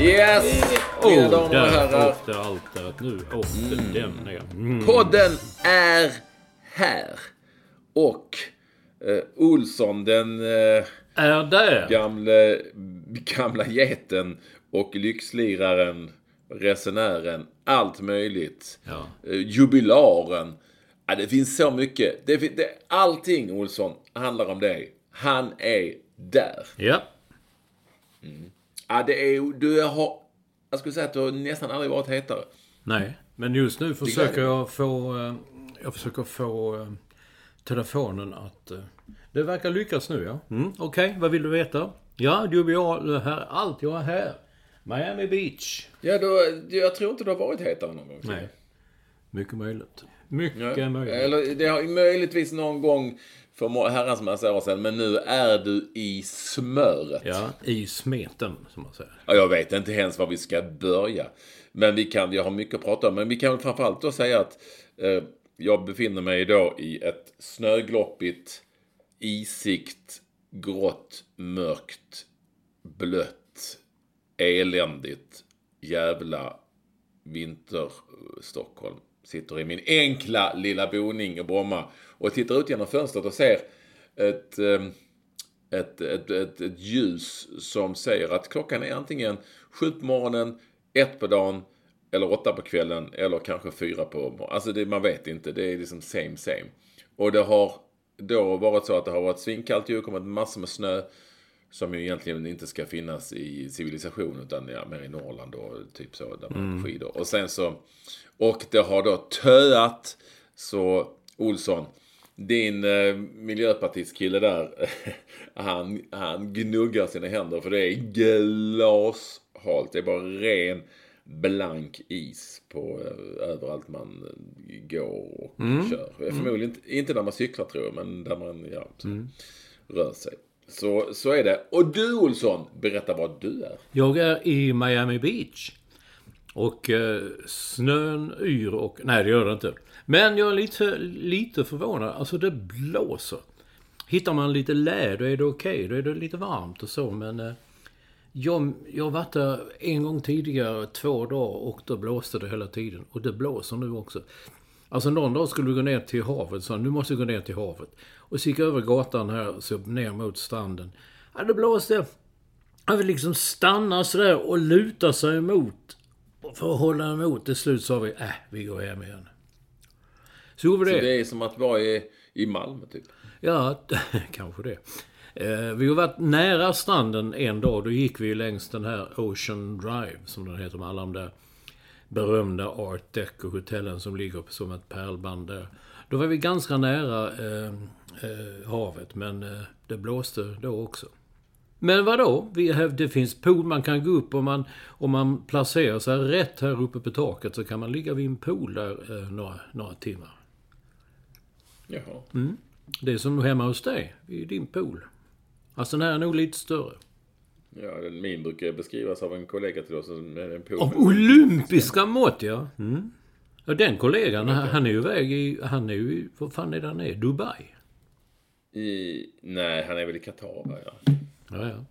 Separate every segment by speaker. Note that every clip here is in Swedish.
Speaker 1: Yes! Mina
Speaker 2: Oh,
Speaker 1: damer och herrar.
Speaker 2: Nu åkte den ner. Mm.
Speaker 1: Podden är här. Och eh, Olsson, den eh,
Speaker 2: Är där.
Speaker 1: gamle, gamla geten och lyxliraren, resenären, allt möjligt.
Speaker 2: Ja.
Speaker 1: Eh, jubilaren. Ja, det finns så mycket. Det, det, allting, Olsson, handlar om dig. Han är där.
Speaker 2: Ja.
Speaker 1: Ja, det är, du har, jag skulle säga att du har nästan aldrig varit hetare.
Speaker 2: Nej. Men just nu försöker jag få... eh, Jag försöker få eh, telefonen att... eh, Det verkar lyckas nu, ja. Mm, Okej, vad vill du veta? Ja, du ha det här. Allt jag är här. Miami Beach.
Speaker 1: Ja, då, jag tror inte du har varit hetare någon gång.
Speaker 2: Nej. Mycket möjligt. Mycket
Speaker 1: Ja.
Speaker 2: möjligt.
Speaker 1: Eller det har möjligtvis någon gång för herrans massa år sedan, men nu är du i smöret.
Speaker 2: Ja, i smeten, som man säger.
Speaker 1: Ja, jag vet inte ens var vi ska börja. Men vi kan, jag har mycket att prata om. Men vi kan framförallt då säga att eh, jag befinner mig idag i ett snögloppigt, isigt, grått, mörkt, blött, eländigt, jävla vinter-Stockholm. Sitter i min enkla lilla boning i Bromma och tittar ut genom fönstret och ser ett, eh, ett, ett, ett, ett ljus som säger att klockan är antingen sju på morgonen, ett på dagen, eller åtta på kvällen, eller kanske fyra på morgonen. Alltså det, man vet inte, det är liksom same same. Och det har då varit så att det har varit svinkallt ju, kommit massor med snö. Som ju egentligen inte ska finnas i civilisation utan ja, mer i Norrland och typ så där man mm. skidor. Och sen så, och det har då töat så Olsson, din eh, miljöpartistkille där, han, han gnuggar sina händer för det är glashalt. Det är bara ren blank is på eh, överallt man eh, går och kör. Förmodligen inte, inte där man cyklar tror jag, men där man ja, så, rör sig. Så, så är det. Och du Olsson, berätta vad du är.
Speaker 2: Jag är i Miami Beach. Och eh, snön yr och... Nej, det gör det inte. Men jag är lite, lite förvånad. Alltså, det blåser. Hittar man lite lä, då är det okej. Då är det lite varmt och så, men... Eh, jag, jag har varit där en gång tidigare, två dagar, och då blåste det hela tiden. Och det blåser nu också. Alltså någon dag skulle vi gå ner till havet, så nu måste vi gå ner till havet. Och så gick jag över gatan här, så ner mot stranden. Ja, det blåste. Jag vill liksom stanna sådär och luta sig emot. För att hålla emot. Till slut sa vi, äh, vi går hem igen. Så gjorde vi
Speaker 1: Så
Speaker 2: det.
Speaker 1: det är som att vara i, i Malmö typ.
Speaker 2: Ja, kanske det. Eh, vi har varit nära stranden en dag. Då gick vi längs den här Ocean Drive, som den heter, med alla de där berömda Art Deco-hotellen som ligger som ett pärlband där. Då var vi ganska nära eh, eh, havet, men eh, det blåste då också. Men vadå? Vi have, det finns pool man kan gå upp om man, om man placerar sig rätt här uppe på taket så kan man ligga vid en pool där några, några timmar.
Speaker 1: Jaha.
Speaker 2: Det är som hemma hos dig, i din pool. Alltså den här är nog lite större.
Speaker 1: Ja, min brukar beskrivas av en kollega till oss som en pool.
Speaker 2: Av olympiska mått, ja. Mm. Ja, den kollegan, han, han är ju iväg i... Han är ju... Vad fan är det han är? Dubai?
Speaker 1: I, nej, han är väl i Qatar, ja.
Speaker 2: Ja, ja.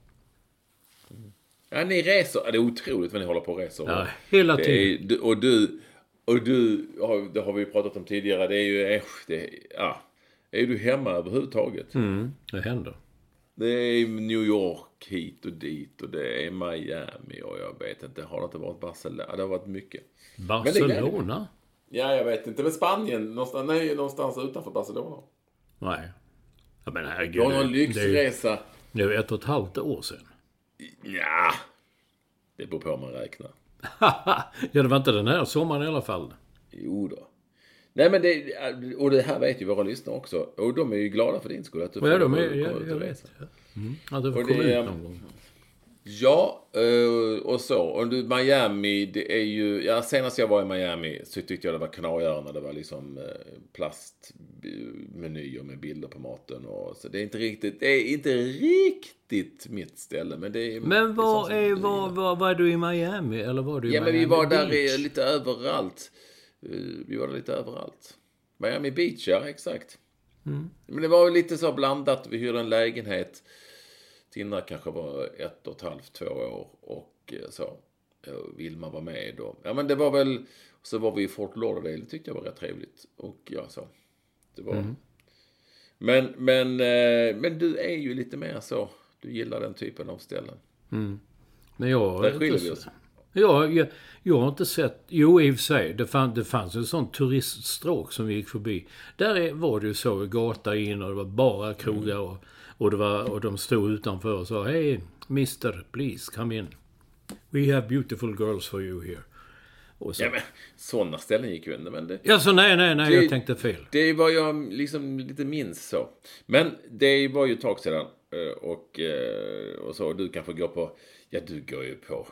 Speaker 1: Ja, ni reser. Ja, Det är otroligt vad ni håller på och reser.
Speaker 2: Ja, hela tiden.
Speaker 1: är, och du, och du, det har vi pratat om tidigare, det är ju, det, ja. Är du hemma överhuvudtaget?
Speaker 2: Mm, det händer.
Speaker 1: Det är New York hit och dit och det är Miami och jag vet inte, har det inte varit Barcelona? Det har varit mycket.
Speaker 2: Barcelona?
Speaker 1: Ja, jag vet inte, men Spanien, någonstans, nej, någonstans utanför Barcelona.
Speaker 2: Nej. Ja, men
Speaker 1: Du
Speaker 2: herregud.
Speaker 1: någon
Speaker 2: det- är ju-
Speaker 1: lyxresa.
Speaker 2: Det är ju ett och ett halvt år sedan.
Speaker 1: Ja, det beror på hur man räknar.
Speaker 2: ja, det var inte den här sommaren i alla fall.
Speaker 1: Jo då. Nej men det, och det här vet ju våra lyssnare också. Och de är ju glada för din skull att du
Speaker 2: Ja, de är,
Speaker 1: ut
Speaker 2: ja,
Speaker 1: och
Speaker 2: jag
Speaker 1: resa.
Speaker 2: vet. Ja. Mm. Att du får komma ut någon gång.
Speaker 1: Ja, eh, och så. Och du, Miami, det är ju... Ja, senast jag var i Miami så tyckte jag det var Kanarieöarna. Det var liksom eh, plastmenyer med bilder på maten. Och, så det är inte riktigt, det är inte riktigt mitt ställe. Men det är...
Speaker 2: Men var
Speaker 1: är
Speaker 2: var, var, var du i Miami? Eller var du i
Speaker 1: Ja, men
Speaker 2: Miami
Speaker 1: vi var där i, lite överallt. Eh, Vi var där lite överallt. Miami Beach, ja, exakt.
Speaker 2: Mm.
Speaker 1: Men det var ju lite så blandat. Vi hyrde en lägenhet. Tinna kanske var ett och ett halvt, två år och eh, så. Och Vilma var med och, ja men det var väl, så var vi i Fort Lauderdale, det tyckte jag var rätt trevligt. Och ja, så. Det var.
Speaker 2: Mm.
Speaker 1: Men, men, eh, men du är ju lite mer så. Du gillar den typen av ställen.
Speaker 2: Men jag
Speaker 1: Där skiljer vi oss.
Speaker 2: Ja, jag, jag har inte sett... Jo, i och för sig. Det, fann, det fanns en sån turiststråk som vi gick förbi. Där är, var det ju så, gata in och det var bara krogar och, och, det var, och de stod utanför och sa Hej, Mister, please come in. We have beautiful girls for you here. Och så.
Speaker 1: Ja men sådana ställen gick ju inte. Men det,
Speaker 2: Ja, så nej, nej, nej,
Speaker 1: Det-
Speaker 2: jag tänkte fel.
Speaker 1: Det var jag liksom lite minns så. Men det var ju ett tag sedan. eh, Och, eh, och så, du kanske går på, ja du går ju på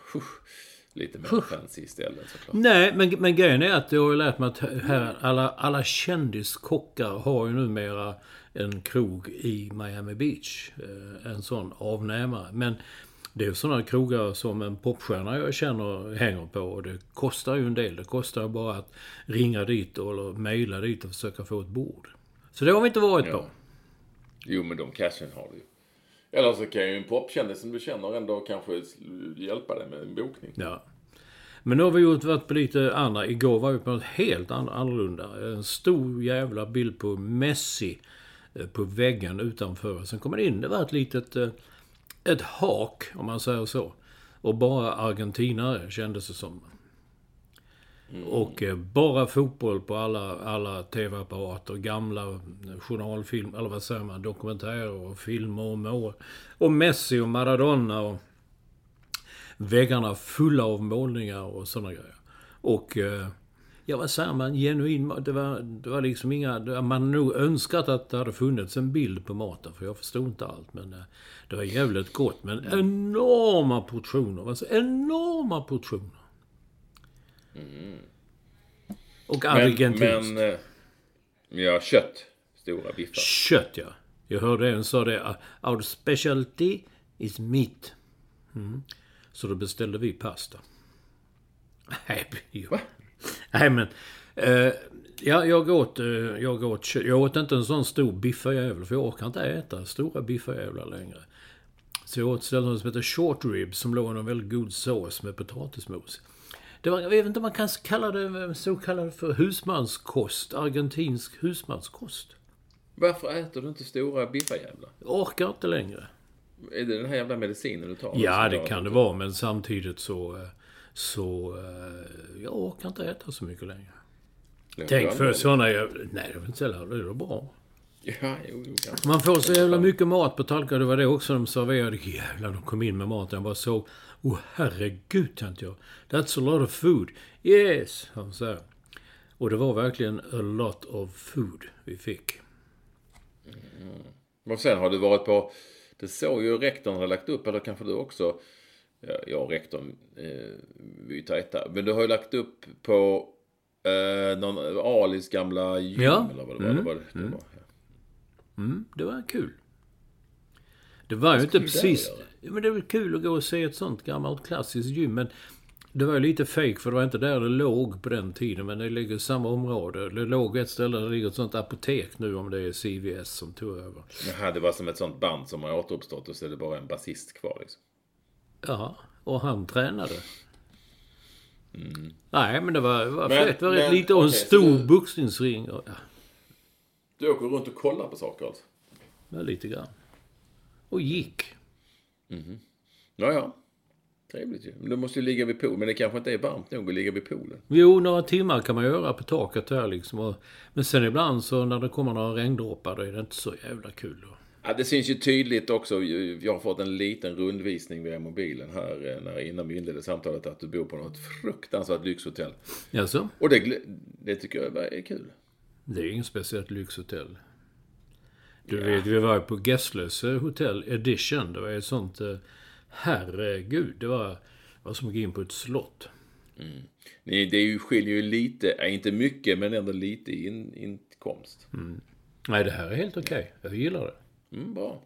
Speaker 1: lite mer fancy ställen såklart.
Speaker 2: Nej, men, men grejen är att jag har ju lärt mig att här, alla, alla kändiskockar har ju numera en krog i Miami Beach. Eh, en sån avnämare. Men det är sådana krogar som en popstjärna jag känner hänger på. Och det kostar ju en del. Det kostar bara att ringa dit eller mejla dit och försöka få ett bord. Så det har vi inte varit på.
Speaker 1: Ja. Jo men de cashen har du ju. Eller så kan ju en popkändis som du känner ändå kanske hjälpa dig med en bokning.
Speaker 2: Ja. Men nu har vi gjort, varit på lite andra. Igår var vi på något helt an- annorlunda. En stor jävla bild på Messi på väggen utanför. Sen kommer det in, det var ett litet... eh, Ett hak, om man säger så. Och bara argentinare kändes det som. Och eh, bara fotboll på alla, alla tv-apparater. Gamla journalfilm, eller vad säger man, dokumentärer och filmer och mål. Och Messi och Maradona och väggarna fulla av målningar och sådana grejer. Och eh, ja, vad säger man? Genuin. Det var, det var liksom inga... Man hade nog önskat att det hade funnits en bild på maten, för jag förstod inte allt. Men eh, det var jävligt gott. Men enorma portioner. Alltså enorma portioner. Och
Speaker 1: Men,
Speaker 2: argentinskt.
Speaker 1: men eh, ja, kött. Stora biffar.
Speaker 2: Kött, ja. Jag hörde en sa det. Our specialty is meat. Mm. Så då beställde vi pasta. Nej. Nej men. Eh, ja, jag åt, eh, jag åt. Jag åt inte en sån stor biffarjävel. För jag orkar inte äta stora biffarjävlar längre. Så jag åt stället som heter short ribs som låg i en väldigt god sås med potatismos. Det var, jag vet inte om man kan kalla det så kallad för husmanskost. Argentinsk husmanskost.
Speaker 1: Varför äter du inte stora biffar jävlar?
Speaker 2: Jag orkar inte längre.
Speaker 1: Är det den här jävla medicinen du tar?
Speaker 2: Ja, det kan det vara, men samtidigt så... Så... eh, Jag orkar inte äta så mycket längre.
Speaker 1: Jag
Speaker 2: Tänk för såna... jag- Nej, det väl inte så jävla... Det är bra.
Speaker 1: Ja, jo, jo, kanske.
Speaker 2: Man får så jävla mycket mat på tallriken. Det var det också de serverade. Jävlar, de kom in med maten. Jag bara såg... Oh, herregud, tänkte jag. That's a lot of food. Yes, han sa. Och det var verkligen a lot of food vi fick.
Speaker 1: Och sen har du varit på, det såg ju rektorn har lagt upp, eller kanske du också, jag och rektorn, eh, vi är tajta, men du har ju lagt upp på eh, någon Alis gamla gym,
Speaker 2: Ja.
Speaker 1: eller vad det var. Det var, det var ja.
Speaker 2: Mm, det var kul. Det var ju inte precis... Ja, men det är väl kul att gå och se ett sånt gammalt klassiskt gym. Men Det var ju lite fake för det var inte där det låg på den tiden. Men det ligger i samma område. Det låg ett ställe där det ligger ett sånt apotek nu om det är CVS som tog över.
Speaker 1: Jaha, det var som ett sånt band som har återuppstått och så är det bara en basist kvar liksom.
Speaker 2: Ja, och han tränade. Nej, men det var, var
Speaker 1: Men-
Speaker 2: fett. Det var
Speaker 1: men,
Speaker 2: lite och en stor
Speaker 1: du-
Speaker 2: boxningsring. Och, ja,
Speaker 1: Du åker runt och kollar på saker alltså?
Speaker 2: ja, lite grann. Och gick.
Speaker 1: Ja, ja. Trevligt ju. Men du måste ju ligga vid poolen. Men det kanske inte är varmt nog att ligga vid poolen.
Speaker 2: Jo, några timmar kan man göra på taket här liksom. Och, men sen ibland så när det kommer några regndroppar då är det inte så jävla kul. Då.
Speaker 1: Ja, det syns ju tydligt också. Jag har fått en liten rundvisning via mobilen här eh, när innan vi inledde samtalet att du bor på något fruktansvärt lyxhotell.
Speaker 2: Jaså?
Speaker 1: Och det, det tycker jag är kul.
Speaker 2: Det är inget speciellt lyxhotell. Du vet, vi var på Gesslös eh, hotell Edition. Det var ett sånt... eh, Herregud, det var, var som att gå in på ett slott.
Speaker 1: Ni- Det är ju, skiljer ju lite, inte mycket, men ändå lite i in, inkomst.
Speaker 2: Nej, det här är helt okej. Jag gillar det.
Speaker 1: Mm, bra.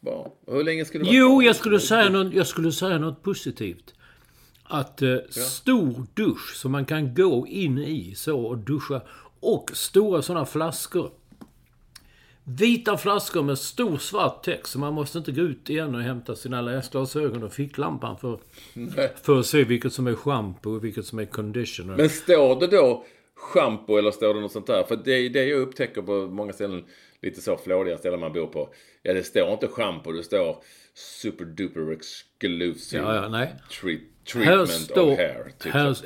Speaker 1: Bra. Och hur länge ska du
Speaker 2: Jo, jag skulle säga något, jag skulle säga något positivt. Att eh, stor dusch som man kan gå in i så och duscha. Och stora sådana flaskor. Vita flaskor med stor svart text. Så man måste inte gå ut igen och hämta sina läsglasögon och ficklampan för, för att se vilket som är shampoo och vilket som är conditioner.
Speaker 1: Men står det då shampoo eller står det något sånt där? För det är det jag upptäcker på många ställen, lite så flådiga ställen man bor på. Ja, det står inte shampoo, det står super duper exclusive
Speaker 2: Ja, ja, nej.
Speaker 1: treat, treatment
Speaker 2: står...
Speaker 1: of hair. Typ
Speaker 2: här,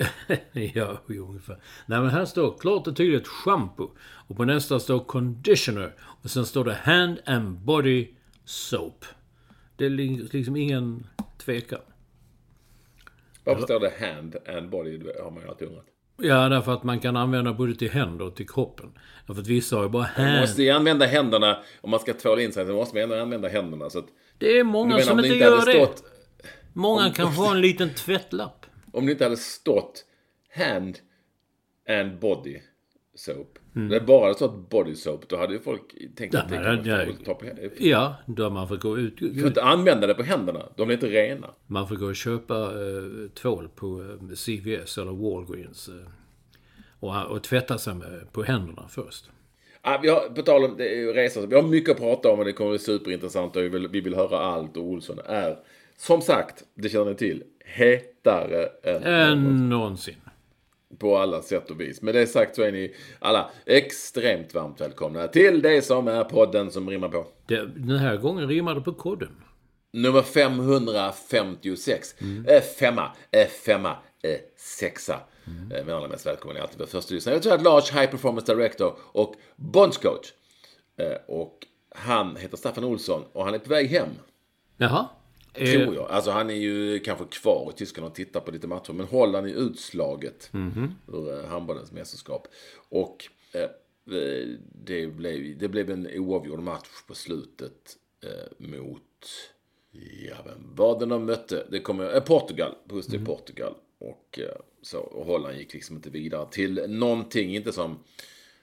Speaker 2: ja, ungefär. Nej, men här står klart och tydligt shampoo. Och på nästa står conditioner. Och sen står det hand and body soap. Det är li- liksom ingen tvekan.
Speaker 1: Varför står det hand and body? Det har man ju alltid undrat.
Speaker 2: Ja, därför att man kan använda både till händer och till kroppen. Därför att vissa har ju bara
Speaker 1: Man
Speaker 2: hand.
Speaker 1: måste ju använda händerna, om man ska tvåla in sig så måste man ändå använda händerna. Så att,
Speaker 2: Det är många
Speaker 1: menar
Speaker 2: som
Speaker 1: om
Speaker 2: inte gör det.
Speaker 1: stått,
Speaker 2: Många kanske har en liten tvättlapp.
Speaker 1: om det inte hade stått hand and body soap. Det bara stått body soap, då hade ju folk tänkt att det kan ta på händerna.
Speaker 2: Ja, då man får gå ut.
Speaker 1: Du får inte använda det på händerna. De blir inte rena.
Speaker 2: Man får gå och köpa eh, tvål på eh, CVS eller Walgreens. Eh, och, och tvätta sig med, på händerna först.
Speaker 1: Ah, vi har, på tal om är resor, vi har mycket att prata om och det kommer bli superintressant och vi vill, vi vill höra allt. Och Olsson är, som sagt, det känner ni till, hetare än
Speaker 2: Än någonsin.
Speaker 1: På alla sätt och vis. Med det sagt så är ni alla extremt varmt välkomna till det som är podden som rimmar på.
Speaker 2: Det, den här gången rimmar det på kodden.
Speaker 1: Nummer 556. Eh, femma, eh, femma, eh, sexa. Mm. Men allra mest välkommen är alltid vår första lyssnare. Jag tror att Large High Performance Director och Bondscoach. Eh, och han heter Staffan Olsson och han är på väg hem.
Speaker 2: Jaha. Eh,
Speaker 1: Tror jag. Alltså han är ju kanske kvar i Tyskland och tittar på lite matcher. Men Holland är utslaget ur eh, handbollens mästerskap. Och eh, det, blev, det blev en oavgjord match på slutet eh, mot, ja vem var det de mötte? Det kommer, eh, Portugal, just det, Portugal. Och, eh, så, och Holland gick liksom inte vidare till någonting, inte som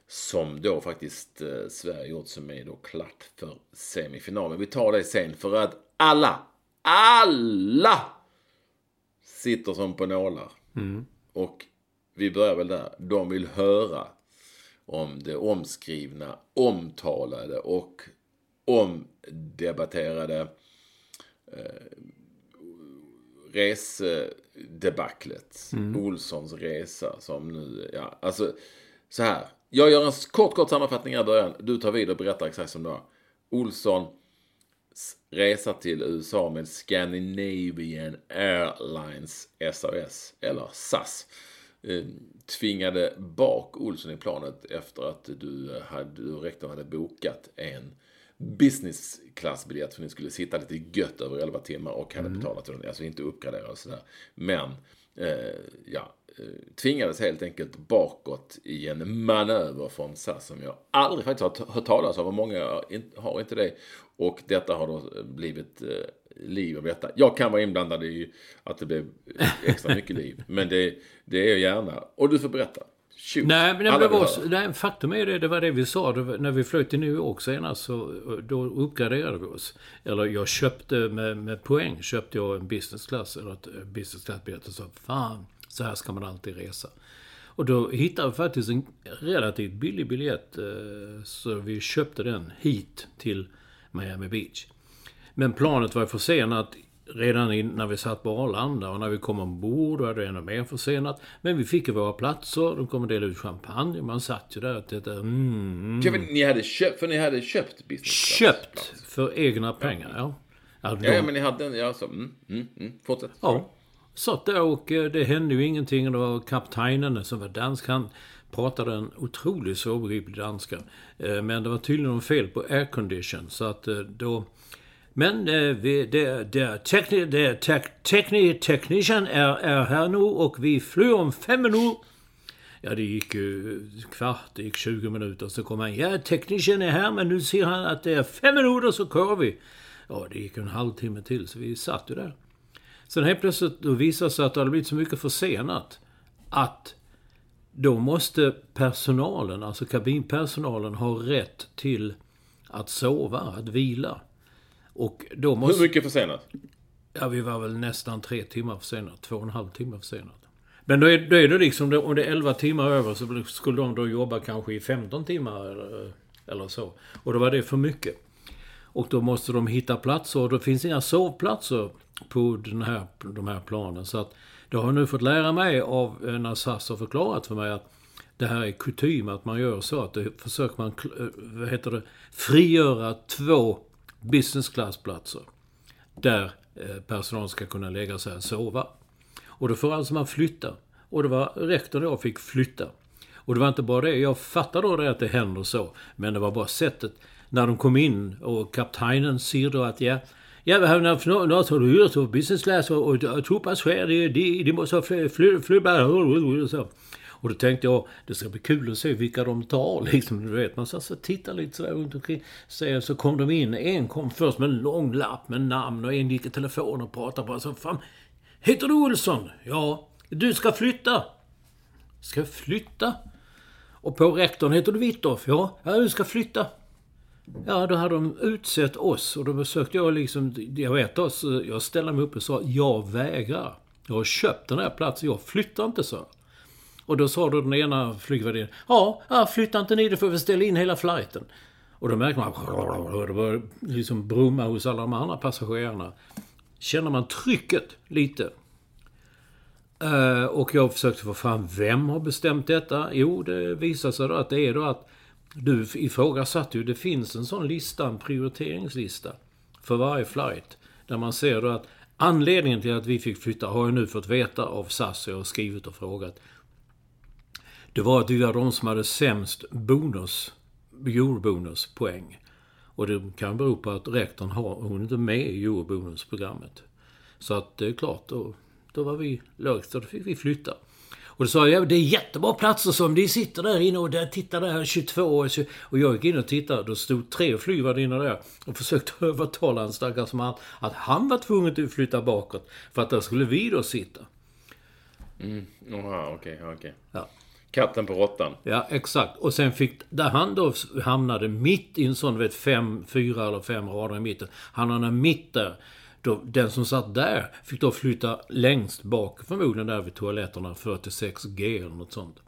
Speaker 1: som då faktiskt eh, Sverige gjort som är då klart för semifinal. Men vi tar det sen för att alla, alla sitter som på nålar. Och vi börjar väl där. De vill höra om det omskrivna, omtalade och omdebatterade resedebaclet. Olssons resa som nu, ja, alltså så här. Jag gör en kort, kort sammanfattning här i början. Du tar vid och berättar exakt som det var. Olsson resa till USA med Scandinavian Airlines SAS, eller SAS, eh, tvingade bak Olsson i planet efter att du, hade, du och rektorn hade bokat en business class-biljett för ni skulle sitta lite gött över 11 timmar och hade betalat för den, alltså inte uppgradera och sådär. Men, eh, ja, eh, tvingades helt enkelt bakåt i en manöver från SAS som jag aldrig faktiskt har hört talas om och många har inte det. Och detta har då blivit eh, liv av detta. Jag kan vara inblandad i att det blev extra mycket liv, men det, det är jag gärna. Och du får berätta. Shoot.
Speaker 2: Nej, men det var, nej, faktum är det, det var det vi sa. Det när vi flög till New York senast så då uppgraderade vi oss. Eller jag köpte med, med poäng, köpte jag en business class, eller ett eh, business class-biljett och sa fan, så här ska man alltid resa. Och då hittade vi faktiskt en relativt billig biljett. eh, Så vi köpte den hit till Miami Beach. Men planet var försenat redan när vi satt på Arlanda och när vi kom ombord var det ännu mer försenat. Men vi fick ju våra platser, de kom och delade ut champagne. Man satt ju där och tittade. Mm,
Speaker 1: men ni hade köpt, för ni hade köpt business
Speaker 2: köpt för egna pengar, ja. Ja,
Speaker 1: Ja, ja, men ni hade en, ja, så, mm, mm, mm, fortsätt.
Speaker 2: Ja. Satt där och eh, det hände ju ingenting. Det var kaptenen som var dansk. Han pratade en otroligt svårbegriplig danska. Eh, men det var tydligen något fel på aircondition. Så att eh, då... Men vi, det, det, tekni, det tek, tekni, technician är, är här nu och vi flyr om fem minuter. Ja, det gick ju kvart, det gick 20 minuter. Så kom han. Ja, teknikern är här men nu ser han att det är fem minuter så kör vi. Ja, det gick en halvtimme till så vi satt ju där. Sen helt plötsligt då visade det sig att det hade blivit så mycket försenat att då måste personalen, alltså kabinpersonalen, ha rätt till att sova, att vila. Och då
Speaker 1: Hur
Speaker 2: måste...
Speaker 1: mycket försenat?
Speaker 2: Ja, vi var väl nästan tre timmar försenat. Två och en halv timme försenat. Men då är, då är det liksom, om det är 11 timmar över så skulle de då jobba kanske i 15 timmar eller, eller så. Och då var det för mycket. Och då måste de hitta platser och då finns inga sovplatser på den här, de här planen. Så att det har jag nu fått lära mig av när SAS har förklarat för mig att det här är kutym att man gör så att det försöker man, eh, vad heter det, frigöra två business class-platser där eh, personal ska kunna lägga sig och sova. Och då får alltså man flytta. Och det var rektorn och jag fick flytta. Och det var inte bara det. Jag fattade då det att det händer så. Men det var bara sättet. När de kom in och kaptenen säger då att ja, Ja, vi har nu, nu du så business class och, och, och två passagerare, de, de, måste ha fly, fly, och så. Och då tänkte jag, det ska bli kul att se vilka de tar liksom, du vet. Man så, så tittar lite sådär runt omkring. Så, så kom de in, en kom först med en lång lapp med namn och en gick i telefon och pratade bara så, fan, heter du Olsson? Ja, du ska flytta. Ska jag flytta? Och på rektorn heter du Vittoff? Ja, ja, du ska flytta. Ja, då hade de utsett oss och då försökte jag liksom, jag vet oss, jag ställde mig upp och sa jag vägrar. Jag har köpt den här platsen, jag flyttar inte så. Och då sa då den ena flygvärdinnan, ja, ja, inte ni, då får vi ställa in hela flighten. Och då märker man, det börjar liksom brumma hos alla de andra passagerarna. Känner man trycket lite. Eh, och jag försökte få fram, vem har bestämt detta? Jo, det visar sig då att det är då att du ifrågasatte ju, det finns en sån lista, en prioriteringslista för varje flight. Där man ser då att anledningen till att vi fick flytta har jag nu fått veta av SAS, jag har skrivit och frågat. Det var att vi var de som hade sämst bonus, eurobonuspoäng. Och det kan bero på att rektorn har, hon är inte med i eurobonusprogrammet. Så att det är klart, då, då var vi lågt och då fick vi flytta. Och då sa jag, det är jättebra platser som de sitter där inne och där tittar där 22 och, 20. och jag gick in och tittade. Då stod tre flygvärdinnor där och försökte övertala en stackars man att han var tvungen att flytta bakåt. För att där skulle vi då sitta.
Speaker 1: Jaha, okej, okej.
Speaker 2: Ja.
Speaker 1: Katten på råttan.
Speaker 2: Ja, exakt. Och sen fick, där han då hamnade mitt i en sån, vet, fem, fyra eller fem rader i mitten. Han hamnade mitt där. Då, den som satt där fick då flytta längst bak, förmodligen där vid toaletterna, 46G eller något sånt.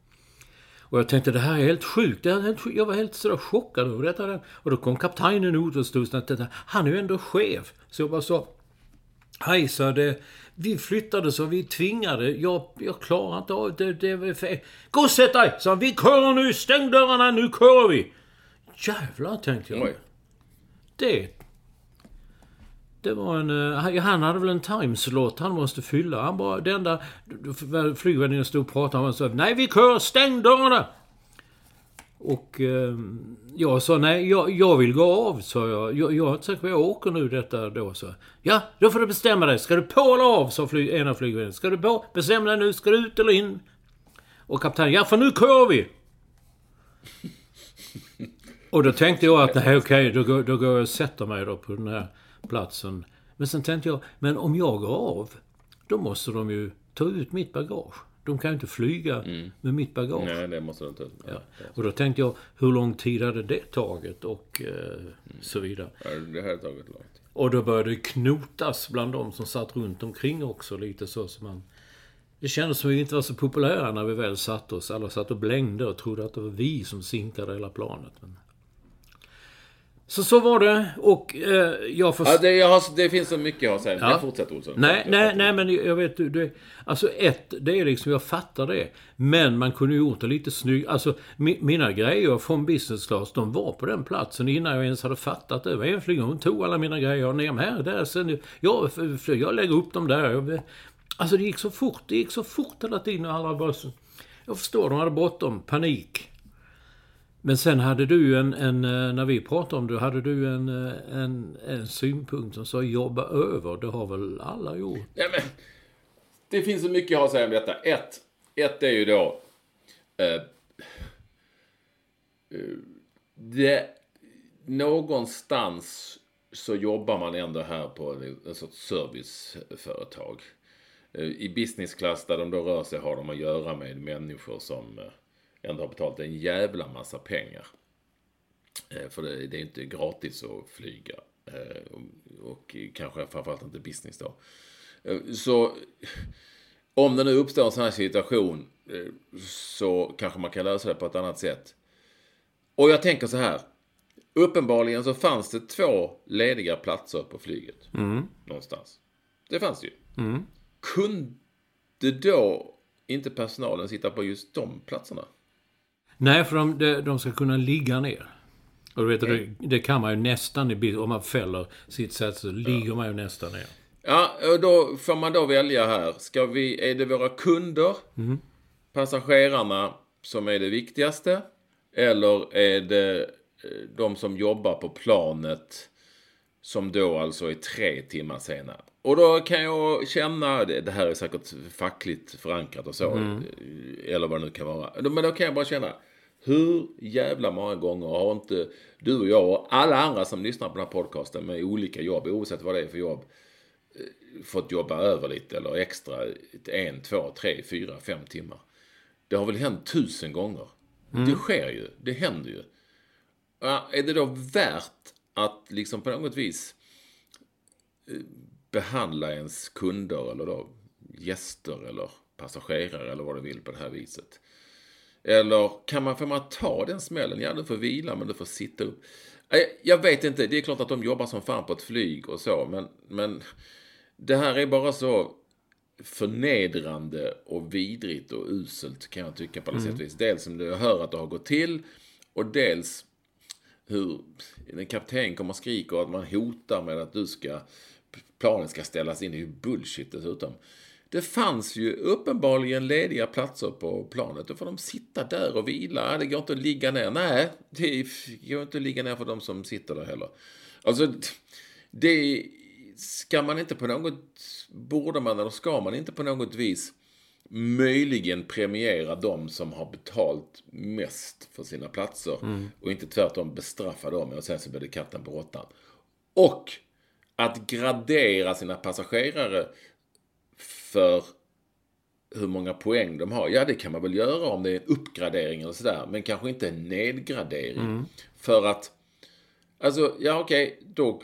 Speaker 2: Och jag tänkte det här är helt sjukt. Det här är helt sjukt. Jag var helt sådär chockad över detta. Och då kom kaptenen ut och stod och tänkte, han är ju ändå chef. Så jag bara sa, Hej, så det, vi flyttade så vi tvingade. Jag, jag klarar inte av det. det var för... Gå och sätt dig! Så vi kör nu! Stäng dörrarna, nu kör vi! Jävlar, tänkte jag.
Speaker 1: Oj.
Speaker 2: Det... Det var en... Eh, han hade väl en timeslot han måste fylla. Han bara... Det enda... Flygvärdinnan stod och pratade. Han sa Nej, vi kör! Stäng dörrarna! Och eh, jag sa nej, jag, jag vill gå av, sa jag. Jag, jag är inte säker på jag åker nu detta då, så. Ja, då får du bestämma dig. Ska du på eller av, sa fly, en av. Ska du på? Bestäm dig nu. Ska du ut eller in? Och kaptenen, ja för nu kör vi! Och då tänkte jag att nej okej, då, då går jag och sätter mig då på den här platsen. Men sen tänkte jag, men om jag går av, då måste de ju ta ut mitt bagage. de kan ju inte flyga med mitt bagage.
Speaker 1: Mm. Nej, det måste du inte.
Speaker 2: Ja. Och då tänkte jag, hur lång tid hade det tagit och eh, så vidare.
Speaker 1: Ja, det här har tagit lång tid.
Speaker 2: Och då började det knotas bland de som satt runt omkring också lite så som man... Det kändes som vi inte var så populära när vi väl satt oss. Alla satt och blängde och trodde att det var vi som sinkade hela planet. Men... Så så var det och eh, jag förstår...
Speaker 1: Ja, det, jag har, det finns så mycket jag har att säga.
Speaker 2: Ja.
Speaker 1: Jag fortsätter Olsson.
Speaker 2: Nej,
Speaker 1: Jag
Speaker 2: nej, nej, men jag vet du, det, Alltså ett, det är liksom, jag fattar det. Men man kunde ju gjort det lite snyggt. Alltså mi, mina grejer från business class, de var på den platsen innan jag ens hade fattat det. Var en flygare, hon tog alla mina grejer ner dem här, där, sen, jag, f- jag lägger upp dem där. Jag, alltså det gick så fort, det gick så fort hela tiden och alla bara Jag förstår, de hade bråttom, panik. Men sen hade du ju en, en, eh, när vi pratade om det, hade du en, eh, en, en synpunkt som sa jobba över. Det har väl alla gjort?
Speaker 1: Ja, men, det finns så mycket jag har att säga om detta. Ett, ett är ju då... Eh, eh det, någonstans så jobbar man ändå här på en, en sorts serviceföretag. I business class där de då rör sig har de att göra med människor som eh, ändå har betalat en jävla massa pengar. Eh, För det, det är inte gratis att flyga. Eh, och- Och kanske framförallt inte business då. Eh, Så om det nu uppstår en sån här situation så kanske man kan lösa det på ett annat sätt. Och jag tänker så här. Uppenbarligen så fanns det två lediga platser på flyget. Någonstans. Det fanns det ju. Kunde då inte personalen sitta på just de platserna?
Speaker 2: Nej, för de, de, ska kunna ligga ner. Och du vet, det, det kan man ju nästan i Om man fäller sitt sätt så ligger man ju nästan ner.
Speaker 1: Ja, och då får man då välja här. Ska vi, är det våra kunder, passagerarna, som är det viktigaste? Eller är det eh, de som jobbar på planet som då alltså är tre timmar senare? Och då kan jag känna, det, här är säkert fackligt förankrat och så, eh, eller vad det nu kan vara. Men då kan jag bara känna, hur jävla många gånger har inte du och jag och alla andra som lyssnar på den här podcasten med olika jobb, oavsett vad det är för jobb, fått jobba över lite eller extra en, två, tre, fyra, fem timmar. Det har väl hänt tusen gånger. Det sker ju. Det händer ju. Är det då värt att liksom på något vis eh, behandla ens kunder eller då gäster eller passagerare eller vad du vill på det här viset? Eller kan man, får man ta den smällen? Ja, du får vila men du får sitta upp. Nej, Jag vet inte. Det är klart att de jobbar som fan på ett flyg och så, men, men det här är bara så förnedrande och vidrigt och uselt kan jag tycka på alla sätt och vis. Dels som du hör att det har gått till och dels hur en kapten kommer och skriker att man hotar med att du ska planen ska ställas in. Det är ju bullshit dessutom. Det fanns ju uppenbarligen lediga platser på planet. Då får de sitta där och vila. Det går inte att ligga ner. Nej, det går inte att ligga ner för de som sitter där heller. Alltså, det ska man inte på något... Borde man eller ska man inte på något vis möjligen premiera de som har betalt mest för sina platser och inte tvärtom bestraffa dem och sen så blir det katten på råttan. Och att gradera sina passagerare för hur många poäng de har. Ja, det kan man väl göra om det är en uppgradering eller sådär. Men kanske inte en nedgradering. För att, alltså, ja okej, då fl-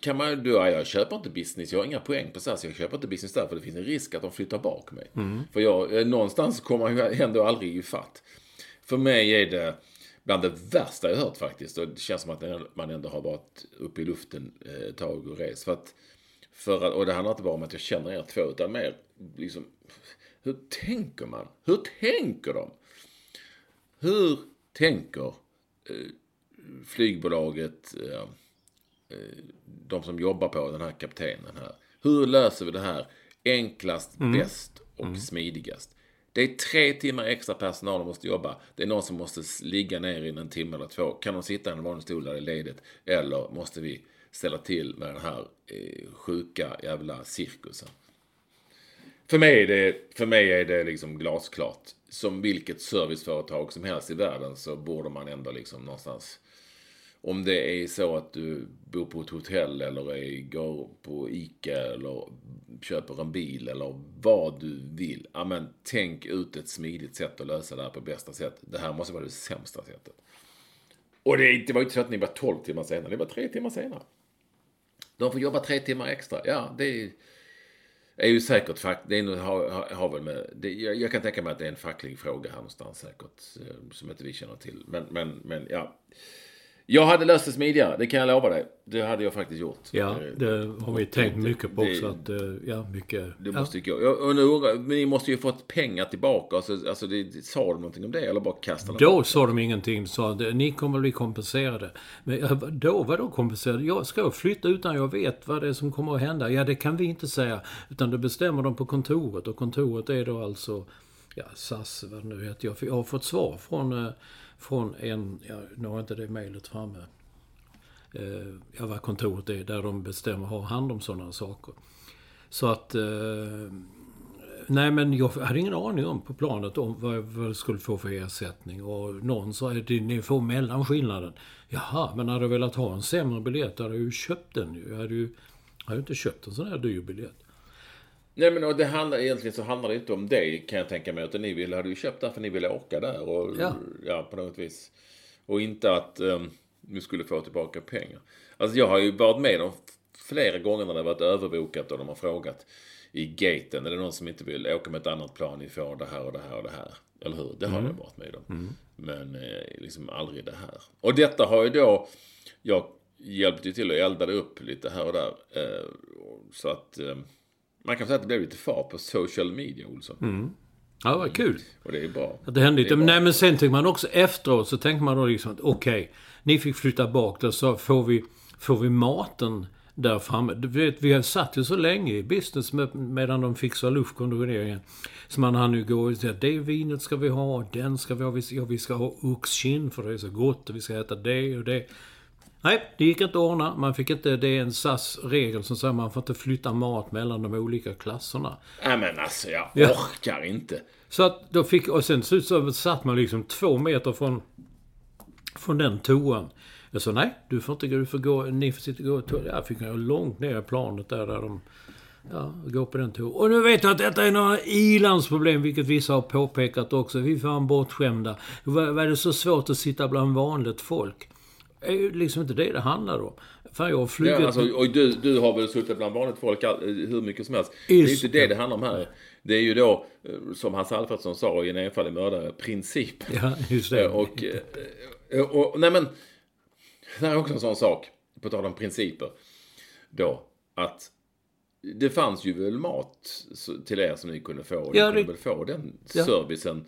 Speaker 1: kan man ja, jag köper inte business, jag har inga poäng på SAS, jag köper inte business där för det finns en risk att de flyttar bak mig. För jag, eh, någonstans kommer ju ändå aldrig i fatt. För mig är det bland det värsta jag hört faktiskt. Och det känns som att man ändå har varit uppe i luften eh, ett tag och rest. För att, för att, och det handlar inte bara om att jag känner er två, utan mer liksom, hur tänker man? Hur tänker de? Hur tänker eh, flygbolaget, eh, de som jobbar på den här kaptenen här? Hur löser vi det här enklast, bäst och smidigast? Det är tre timmar extra personal som måste jobba. Det är någon som måste ligga ner i en timme eller två. Kan de sitta i en vanlig stol där det är ledigt? Eller måste vi ställa till med den här eh, sjuka jävla cirkusen? För mig, är det, för mig är det liksom glasklart. Som vilket serviceföretag som helst i världen så borde man ändå liksom någonstans om det är så att du bor på ett hotell eller är, går på ICA eller köper en bil eller vad du vill. Ja, men tänk ut ett smidigt sätt att lösa det här på bästa sätt. Det här måste vara det sämsta sättet. Och det, det var ju inte så att ni var 12 timmar senare, ni var 3 timmar senare. De får jobba 3 timmar extra. Ja, det är, är ju säkert fack, det är, har, har väl med, det, jag, jag, kan tänka mig att det är en facklig fråga här någonstans säkert. Eh, som inte vi känner till. Men, men, men ja. Jag hade löst det smidigare, det kan jag lova dig. Det hade jag faktiskt gjort.
Speaker 2: Ja, det har vi tänkt mycket på också. Att, eh, ja, mycket.
Speaker 1: Det
Speaker 2: ja.
Speaker 1: måste ju gå. Och nu, ni måste ju fått pengar tillbaka. Alltså, alltså det, sa de någonting om det eller bara kastade
Speaker 2: Då bort? sa de ingenting. Sa att ni kommer att bli kompenserade. Men då, vadå kompenserade? Jag ska flytta utan jag vet vad det är som kommer att hända. Ja, det kan vi inte säga. Utan det bestämmer de på kontoret. Och kontoret är då alltså, ja, SAS, vad det nu heter. Jag har fått svar från eh, från en, ja, nu har jag inte det mejlet framme, eh, ja, vad kontoret är, där de bestämmer har hand om sådana saker. Så att, eh, nej men jag hade ingen aning om på planet om vad jag skulle få för ersättning. Och någon sa att ni får mellanskillnaden. Jaha, men hade jag velat ha en sämre biljett, då hade jag ju köpt den Jag hade ju jag hade inte köpt en sån här dyr biljett.
Speaker 1: Nej men och det handlar, egentligen så handlar det inte om det kan jag tänka mig. Utan ni ville, hade ju köpt där för ni ville åka där. Och, ja. ja på något vis. Och inte att um, ni skulle få tillbaka pengar. Alltså jag har ju varit med om flera gånger när det varit överbokat och de har frågat i gaten. Är det någon som inte vill åka med ett annat plan? Ni får det här och det här och det här. Eller hur? Det har mm. jag varit med om. Mm. Men eh, liksom aldrig det här. Och detta har ju då jag hjälpte ju till att elda det upp lite här och där. Eh, så att eh, man kan säga att det blev lite fart på social media, Olsson.
Speaker 2: Mm. Ja, vad kul.
Speaker 1: Och det är bra.
Speaker 2: Att det hände lite. Nej, men sen tänker man också efteråt så tänker man då liksom att okej, okay, ni fick flytta bak där så får vi, får vi maten där framme. Du vet, vi har satt ju så länge i business med, medan de fixar luftkonditioneringen. Så man hann ju gå och säga det vinet ska vi ha, den ska vi ha, vi ska, ja, vi ska ha oxkinn för det är så gott och vi ska äta det och det. Nej, det gick inte att ordna. Man fick inte, det är en SAS-regel som säger att man får inte flytta mat mellan de olika klasserna.
Speaker 1: Nej men alltså, jag ja. orkar inte.
Speaker 2: Så att då fick, och sen så, satt man liksom två meter från, från den toan. Jag sa nej, du får inte gå, du får gå, ni får sitta och gå toa. Jag fick gå långt ner i planet där, där de Ja, gå på den toan. Och nu vet jag att detta är några ilandsproblem, vilket vissa har påpekat också. Vi är fan bortskämda. Vad är det så svårt att sitta bland vanligt folk? Är ju liksom inte det det handlar om. Fan, jag har flugit...
Speaker 1: Ja, alltså, och du, du har väl suttit bland vanligt folk hur mycket som helst. Det är inte det det handlar om här. Det är ju då, eh, som Hans Alfredsson sa i en enfaldig mördare, princip.
Speaker 2: Ja, just det.
Speaker 1: Och, eh, och, och, nej men, det här är också en sån sak, på tal om principer. Då, att det fanns ju väl mat till er som ni kunde få. Och ja, ni kunde väl få den servicen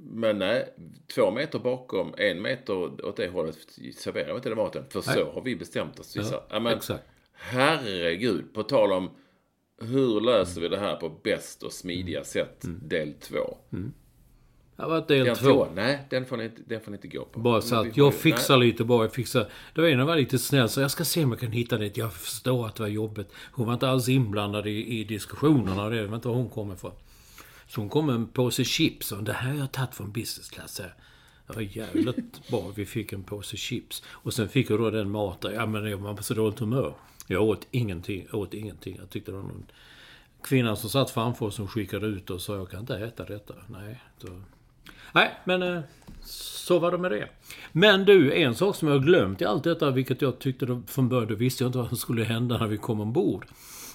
Speaker 1: men nej, två meter bakom, en meter åt det hållet serverar vi inte den maten. För nej. så har vi bestämt oss. Ja, ja, men, exakt. Herregud, på tal om hur löser vi det här på bäst och smidiga mm. sätt, mm. del två.
Speaker 2: Mm. Ja, vad del den två?
Speaker 1: Nej, den får, ni, den får ni inte gå på.
Speaker 2: Bara så att jag fixar nej. lite bara. Jag fixar. Det var en var lite snäll så jag ska se om jag kan hitta det. Jag förstår att det var jobbigt. Hon var inte alls inblandad i, i diskussionerna. Det vet inte var hon kommer ifrån. Så hon kom med en påse chips och det här har jag tagit från business class. Var jävligt bra. Vi fick en påse chips. Och sen fick jag då den maten. Ja men jag var på så dåligt humör. Jag åt ingenting. Jag åt ingenting. Jag tyckte det var någon kvinna som satt framför oss som skickade ut och sa jag kan inte äta detta. Nej. Då... Nej, men eh, så var det med det. Men du, en sak som jag glömt i allt detta, vilket jag tyckte från början, då visste jag inte vad som skulle hända när vi kom ombord.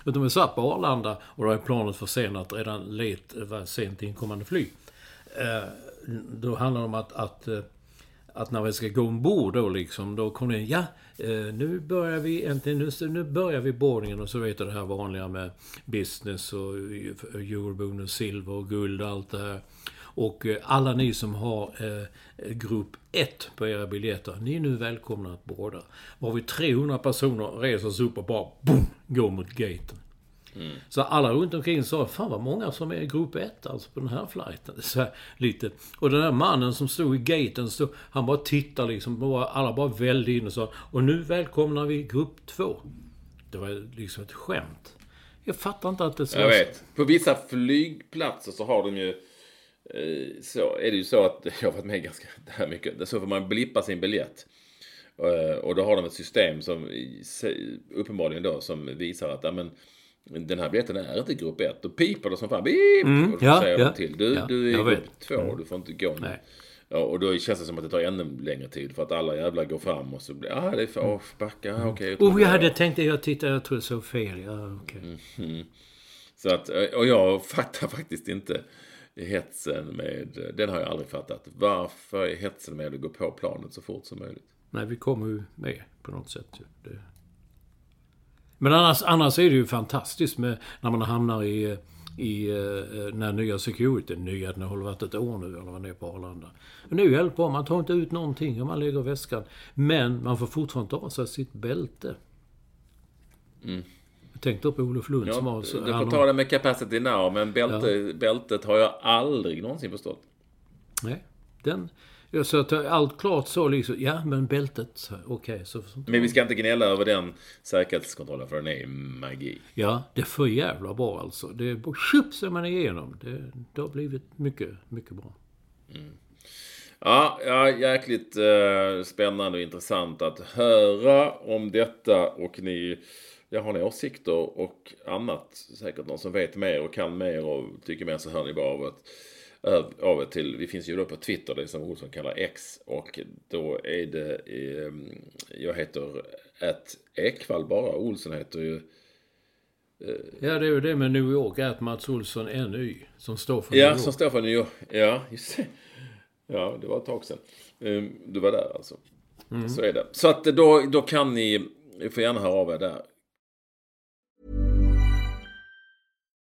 Speaker 2: Utan vi satt på Arlanda och då är planet försenat redan let, eh, var sent inkommande flyg. Eh, då handlar det om att, att, eh, att när vi ska gå ombord då liksom, då kommer det in, ja, eh, nu börjar vi äntligen, nu, nu börjar vi boardingen och så vet du det här vanliga med business och eurobonus, silver och guld och allt det här. Och alla ni som har eh, grupp 1 på era biljetter, ni är nu välkomna att borda. Var vi 300 personer reser sig upp och bara boom, går mot gaten. Mm. Så alla runt omkring sa, fan vad många som är i grupp 1 alltså på den här flighten. Så här, lite. Och den där mannen som stod i gaten, stod, han bara tittade liksom, bara, alla bara välde in och sa, och nu välkomnar vi grupp 2. Det var liksom ett skämt. Jag fattar inte att det så...
Speaker 1: Jag vet. På vissa flygplatser så har de ju Eh, så är det ju så att jag har varit med ganska mycket. Så får man blippa sin biljett. Eh, Och då har de ett system som uppenbarligen då som visar att men, den här biljetten är inte grupp 1. Då piper det som fan. Beep! och så
Speaker 2: ja,
Speaker 1: säger
Speaker 2: ja,
Speaker 1: de till. Du,
Speaker 2: ja,
Speaker 1: du är grupp
Speaker 2: vet.
Speaker 1: 2 och du får inte gå nu.
Speaker 2: Nej.
Speaker 1: Ja, och då känns det som att det tar ännu längre tid för att alla jävlar går fram och så blir ah, det är för oh, backa, okej. tror
Speaker 2: Oh, jag hade tänkt det. Jag tittade, jag tror jag såg fel. Ja, okej.
Speaker 1: Så att, och jag fattar faktiskt inte hetsen med, den har jag aldrig fattat. Varför är hetsen med att gå på planet så fort som möjligt?
Speaker 2: Nej, vi kommer ju med på något sätt. Det... Men annars, annars är det ju fantastiskt med när man hamnar i, i eh, den här nya security. Nya, den har varit ett år nu eller vad det är på Arlanda. Men nu hjälper man tar inte ut någonting och man lägger väskan. Men man får fortfarande ta av sig sitt bälte. Jag tänkte på Olof Lund som
Speaker 1: Ja,
Speaker 2: var så...
Speaker 1: du får
Speaker 2: har-
Speaker 1: ta det med capacity now, men bälte, bältet har jag aldrig någonsin förstått.
Speaker 2: Nej, den... Jag sa att allt klart så liksom, ja men bältet, okej så... så
Speaker 1: Men vi ska inte gnälla över den säkerhetskontrollen för den är magi.
Speaker 2: Ja, det är för jävla bra alltså. Det är tjup är man igenom. Det, det har blivit mycket, mycket bra.
Speaker 1: Ja, ja jäkligt eh, spännande och intressant att höra om detta och ni jag har ni åsikter och annat. Säkert någon som vet mer och kan mer och tycker mer så hör ni bara av ett, av ett till. Vi finns ju då på Twitter, det är som Olsson kallar X. Och då är det, eh, jag heter ett Ekvall bara. Olsson heter ju
Speaker 2: Ja, det är ju det med New York, att Mats Olsson NY, som står för
Speaker 1: Ja,
Speaker 2: New York.
Speaker 1: som står för New York. Ja, just det. Ja, det var ett tag sedan. Ehm, Du var där alltså. Så är det. Så att då, då kan ni, ni får gärna höra av er där.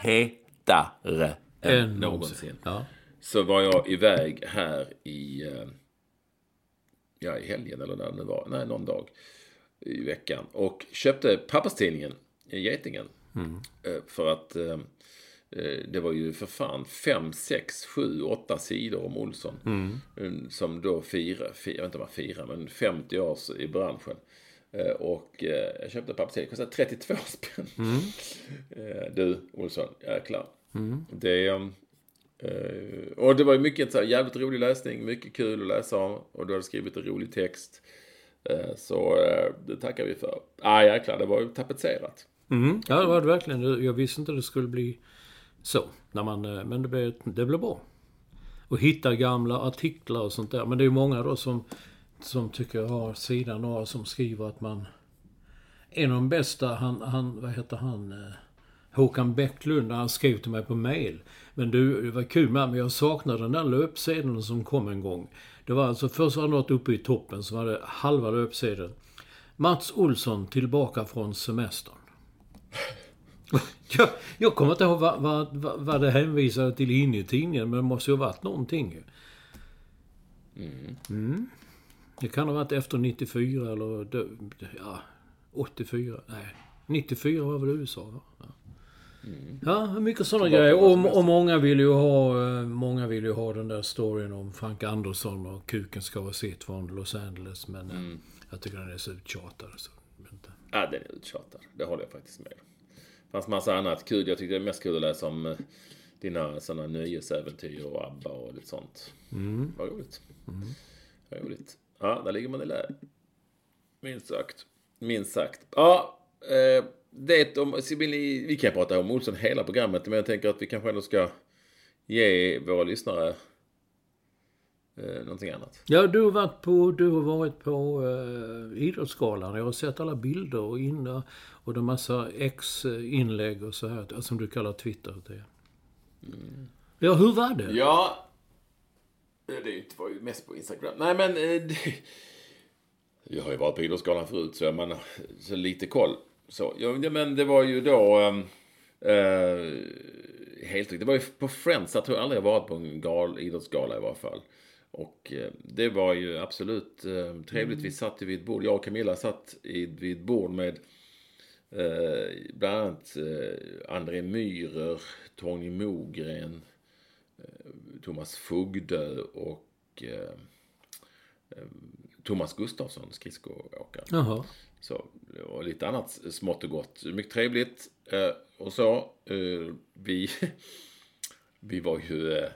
Speaker 1: Hetare än
Speaker 2: Än
Speaker 1: någonsin.
Speaker 2: Ja.
Speaker 1: Så var jag iväg här i, eh, ja i helgen eller när det var, nej någon dag i veckan. Och köpte pappastidningen, Getingen. Eh, För att eh, eh, det var ju för fan fem, sex, sju, åtta sidor om Olsson. Eh, Som då firar, fir, jag vet inte om man firar, men 50 år i branschen. Eh, Och eh, jag köpte pappastidningen, kostade 32 spänn. Eh, Du, Olsson, jäklar. Det, ehm, eh, och det var ju mycket så här, jävligt rolig läsning, mycket kul att läsa om. Och du hade skrivit en rolig text. Så det tackar vi för. Ah, jäklar, det var ju tapetserat.
Speaker 2: Mm. ja, det var det verkligen. Jag visste inte det skulle bli så. När man, men det blev, det blev bra. Och hitta gamla artiklar och sånt där. Men det är ju många då som, som tycker jag har sidan några som skriver att man... En av de bästa, han, han vad heter han? eh, Håkan Bäcklund, han skrev till mig på mail. Men du, det var kul med, men jag saknar den där löpsedeln som kom en gång. Det var alltså, först var det något uppe i toppen, var det halva löpsedeln. Mats Olsson tillbaka från semestern. jag, jag kommer inte ihåg vad, vad, vad, vad det hänvisade till inne i tidningen, men det måste ju ha varit någonting ju. Mm. Det kan ha varit efter 94 eller... Ja, 84. Nej, 94 var väl USA va? Ja, ja mycket sådana grejer. Och, och många vill ju ha eh, Många vill ju ha den där storyn om Frank Andersson och kuken ska vara sitt från Los Angeles. Men eh, jag tycker den är så uttjatad. Så.
Speaker 1: Ja, den är uttjatad. Det håller jag faktiskt med om. Det fanns massa annat kul. Jag tyckte det är mest kul att läsa om eh, dina sådana nöjesäventyr och ABBA och lite sånt. Mm. Vad roligt. Mm. Vad roligt. Ja, där ligger man i lä. Minst sagt. Minst sagt. Ja, eh, det om... Vi kan prata om Olsson hela programmet, men jag tänker att vi kanske ändå ska ge våra lyssnare eh, någonting annat.
Speaker 2: Ja, du har varit på, du har varit på eh, Idrottsgalan. Jag har sett alla bilder och inne och är massa ex-inlägg och så här, som du kallar Twitter. Det. Mm. Ja, hur var det?
Speaker 1: Ja, det var ju mest på Instagram. Nej, men... Eh, det, jag har ju varit på Idrottsgalan förut, så man har så lite koll. Så, ja, men det var ju då... Äh, helt Det var ju på Friends. Jag tror jag aldrig jag varit på en gal, idrottsgala i varje fall. Och äh, det var ju absolut äh, trevligt. Vi satt ju vid ett bord. Jag och Camilla satt i, vid ett bord med bland annat André Myhrer, Tony Mogren, Thomas Fogdö och Thomas Gustafsson, skridskoåkaren.
Speaker 2: Jaha.
Speaker 1: Så, och lite annat smått och gott. Mycket trevligt. Eh, och så, eh, vi, vi var ju, eh,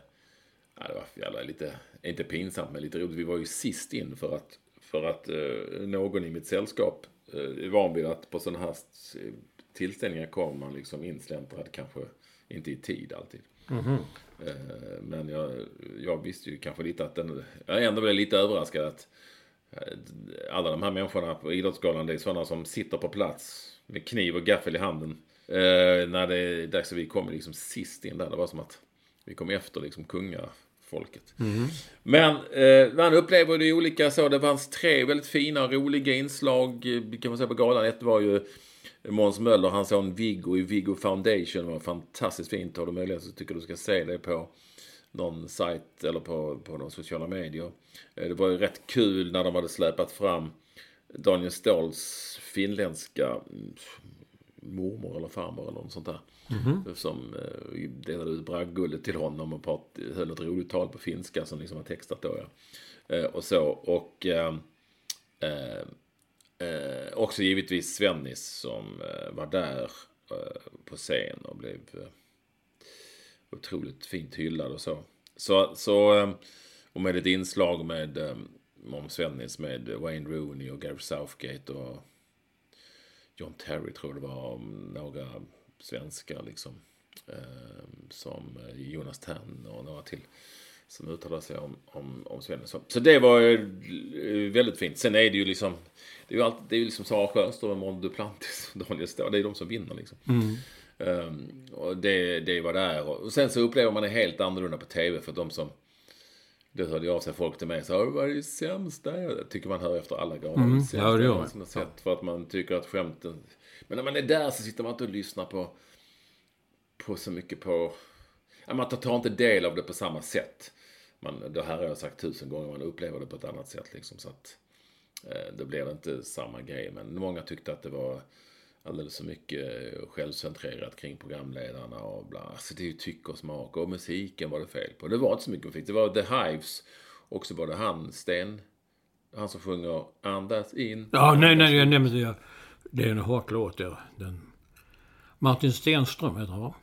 Speaker 1: ja, det var jävla lite, inte pinsamt men lite roligt. Vi var ju sist in för att, för att eh, någon i mitt sällskap eh, är van vid att på sådana här tillställningar kommer man liksom insläntrad kanske inte i tid alltid. Mm -hmm. Men jag, jag visste ju kanske lite att den, jag ändå blev lite överraskad att Eh, alla de här människorna på Idrottsgalan, det är sådana som sitter på plats med kniv och gaffel i handen. Eh, när det är dags att vi kommer liksom sist in där. Det var som att vi kom efter liksom kungafolket. Mm. Men eh, man upplever det olika så. Det fanns tre väldigt fina och roliga inslag kan man säga på galan. Ett var ju Måns Möller, hans son Viggo i Viggo Foundation. Var fantastiskt fint. Har du möjlighet så tycker du ska se det på någon sajt eller på, på några sociala medier. Eh, det var ju rätt kul när de hade släpat fram Daniel Ståhls finländska mm, mormor eller farmor eller något sånt där. Mm -hmm. Som eh, delade ut bragdguldet till honom och prat, höll ett roligt tal på finska som liksom var textat då ja. Eh, och så och eh, eh, eh också givetvis Svennis som eh, var där eh, på scen och blev eh, otroligt fint hyllad och så. Så, så och med ett inslag med eh, om Svennis med Wayne Rooney och Gary Southgate och John Terry tror jag det var, några svenskar liksom. Som Jonas Tern och några till. Som uttalade sig om, om, om Svennis. Så det var väldigt fint. Sen är det ju liksom, det är ju, alltid, det är ju liksom Sara Sjöström och Måns Duplantis och Daniel Ståhl. Det är de som vinner liksom. Mm. Um, och det, det var där. Och sen så upplever man det helt annorlunda på tv för de som det hörde av sig folk till mig så vad är det sämsta? Jag tycker man hör efter alla galor. Mm,
Speaker 2: ja, det gör
Speaker 1: man. Ja. För att man tycker att skämten... Men när man är där så sitter man inte och lyssnar på, på så mycket på... Man tar inte del av det på samma sätt. Man, det här har jag sagt tusen gånger, man upplever det på ett annat sätt liksom. Så att eh, det blev inte samma grej. Men många tyckte att det var alldeles för mycket självcentrerat kring programledarna och bla. Alltså det är ju tycke och smak. Och musiken var det fel på. Det var inte så mycket musik. Det var The Hives. Och så var det han, Sten. Han som sjunger Andas in.
Speaker 2: Ja, nej, nej, jag nämnde det. Det är en hårt låt, ja. Den... Martin Stenström heter han, va?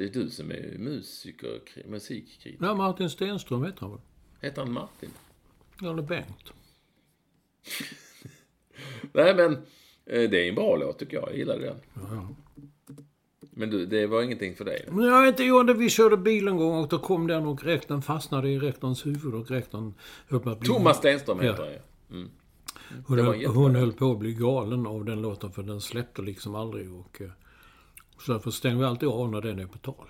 Speaker 1: Det är du som är musiker, musikkritiker.
Speaker 2: Ja, Martin Stenström heter han väl?
Speaker 1: Heter han Martin?
Speaker 2: Eller Bengt.
Speaker 1: nej, men Eh, det är en bra låt tycker jag. Jag gillade den. Ja. Men du, det var ingenting för dig?
Speaker 2: Men jag inte gjorde Vi körde bil en gång och då kom den och rektorn fastnade i rektorns huvud och rektorn
Speaker 1: höll på att bli... Thomas Stenström heter han ja. Mm.
Speaker 2: Hon, höll, hon höll på att bli galen av den låten för den släppte liksom aldrig. Och, eh, så därför stänger vi alltid av när den är på tal.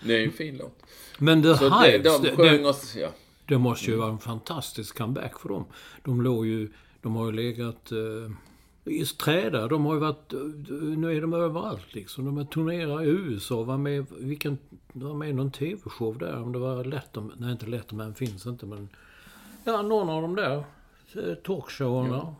Speaker 1: Det är ju en fin låt.
Speaker 2: Men The så Hives,
Speaker 1: det, de det, oss, ja.
Speaker 2: det måste ju vara en fantastisk comeback för dem. De låg ju... De har ju legat... Eh, träda, de har ju varit... Nu är de överallt liksom. De har turnerat i USA, var med, vilken, var med i någon TV-show där. Om det var Letterman, nej inte Letterman finns inte men... Ja, någon av de där eh, talkshowerna.
Speaker 1: Ja.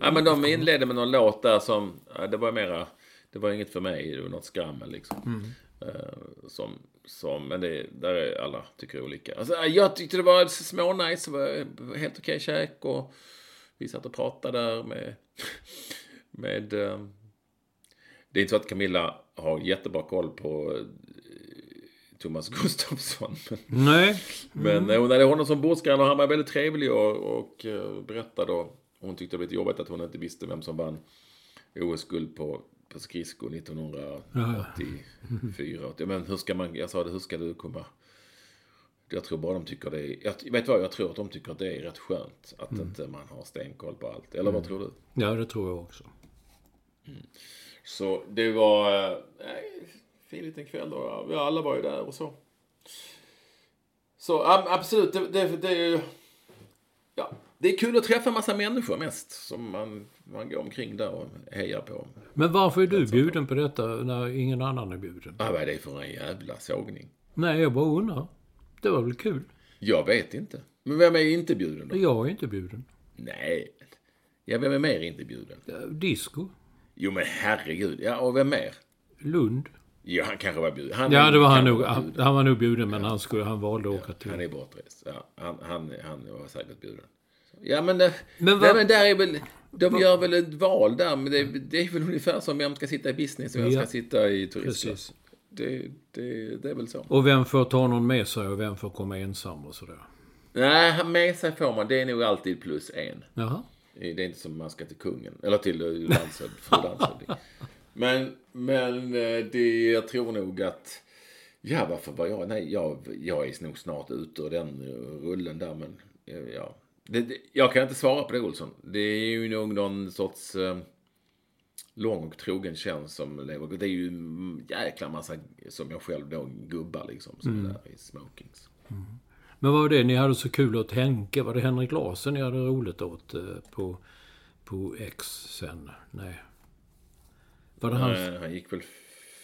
Speaker 1: ja, men de inledde med någon låt där som, det var mera det var inget för mig, det var något skrammel liksom. Eh, som, som, men det, där är alla tycker olika. Alltså, jag tyckte det var smånice, det var helt okej käk och vi satt och pratade där med, med eh, det är inte så att Camilla har jättebra koll på eh, Thomas Gustafsson. Men,
Speaker 2: Nej.
Speaker 1: men eh, hon hade honom som bordsgranne och han var väldigt trevlig och, och berättade och hon tyckte det var lite jobbigt att hon inte visste vem som vann OS-guld på, på skridsko 1984. Ja. Men hur ska man, jag sa det, hur ska du komma? Jag tror bara de tycker det är, jag, vet vad, jag tror att de tycker att det är rätt skönt att inte man har stenkoll på allt. Eller vad tror du?
Speaker 2: Ja, det tror jag också.
Speaker 1: Så det var, eh, nej, fin liten kväll då. Vi alla var ju där och så. Så ja, absolut, det, det, det är ju... Ja, det är kul att träffa en massa människor mest. Som man, man går omkring där och hejar på.
Speaker 2: Men varför är du bjuden på detta när ingen annan är bjuden?
Speaker 1: Ja, vad är det för en jävla sågning?
Speaker 2: Nej, jag bara undrar. Det var väl kul?
Speaker 1: Jag vet inte. Men vem är inte bjuden då?
Speaker 2: Jag är inte bjuden.
Speaker 1: Nej. Ja, vem är mer inte bjuden?
Speaker 2: Ja, Disco.
Speaker 1: Jo, men herregud. Ja, och vem mer?
Speaker 2: Lund.
Speaker 1: Ja, han kanske var bjuden. Han
Speaker 2: Ja, det var han nog. Han, han var nog bjuden, men han, skulle, han valde att åka till...
Speaker 1: Han är bortrest. Ja, han, han, han var säkert bjuden. Ja, men,
Speaker 2: Men
Speaker 1: men,
Speaker 2: vad-
Speaker 1: nej, men där är väl... De gör väl ett val där, men det, det är väl ungefär som vem ska sitta i business och vem
Speaker 2: Ja.
Speaker 1: ska sitta i turistklass. Det, det, det är väl så.
Speaker 2: Och vem får ta någon med sig och vem får komma ensam och sådär.
Speaker 1: Nej, med sig får man. Det är nog alltid plus en.
Speaker 2: Jaha.
Speaker 1: Det är inte som man ska till kungen. Eller till eh, landshövd, fru landshövding. Men, men eh, det, jag tror nog att... Ja, varför var jag... Nej, jag, jag är nog snart ute ur den eh, rullen där, men... Ja. Det, det, jag kan inte svara på det, Olsson. Det är ju nog någon sorts eh, lång och trogen tjänst som lever. Det är ju en jäkla massa, som jag själv då, gubbar liksom, som är där i smokings.
Speaker 2: Men vad var det ni hade så kul åt Henke? Var det Henrik Larsen ni hade roligt åt eh, på, på X sen? Nej. Var det?
Speaker 1: Nej, han gick väl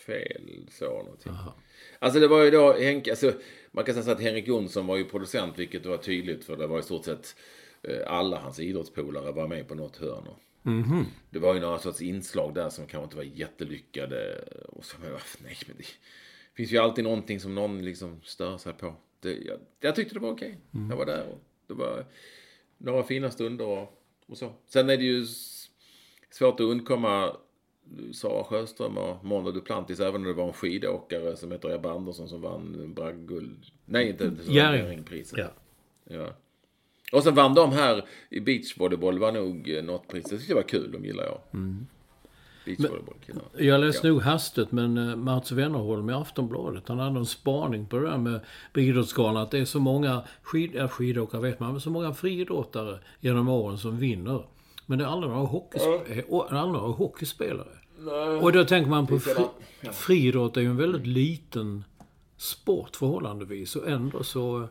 Speaker 1: fel så någonting. Alltså det var ju då Henke, alltså man kan säga så att Henrik Jonsson var ju producent vilket var tydligt för det var i stort sett eh, alla hans idrottspolare var med på något hörn. och Det var ju några sorts inslag där som kanske inte var jättelyckade. Och så, men, nej, men det finns ju alltid någonting som någon liksom stör sig på. Det, jag, jag tyckte det var okej. Jag var där och det var några fina stunder och, och så. Sen är det ju svårt att undkomma Sara Sjöström och Mona Duplantis, även om det var en skidåkare som heter Ebba Andersson som vann bragdguld. Nej, inte inte
Speaker 2: Jerring.
Speaker 1: Jerringpriset.
Speaker 2: Ja.
Speaker 1: Ja. Och sen vann de här i beachvolleyboll var nog eh, något pris. Det tyckte jag var kul, de gillar jag.
Speaker 2: Mm.
Speaker 1: Beachvolleybollkillarna.
Speaker 2: Jag läste nog hastigt, men eh, Mats Wennerholm i Aftonbladet, han hade en spaning på det där med på Idrottsgalan, att det är så många skid, ja, skidåkare vet man, men så många friidrottare genom åren som vinner. Men det är aldrig några, hockeysp- eh, aldrig några hockeyspelare. Och då tänker man på fri, friidrott är ju en väldigt liten sport förhållandevis och ändå så...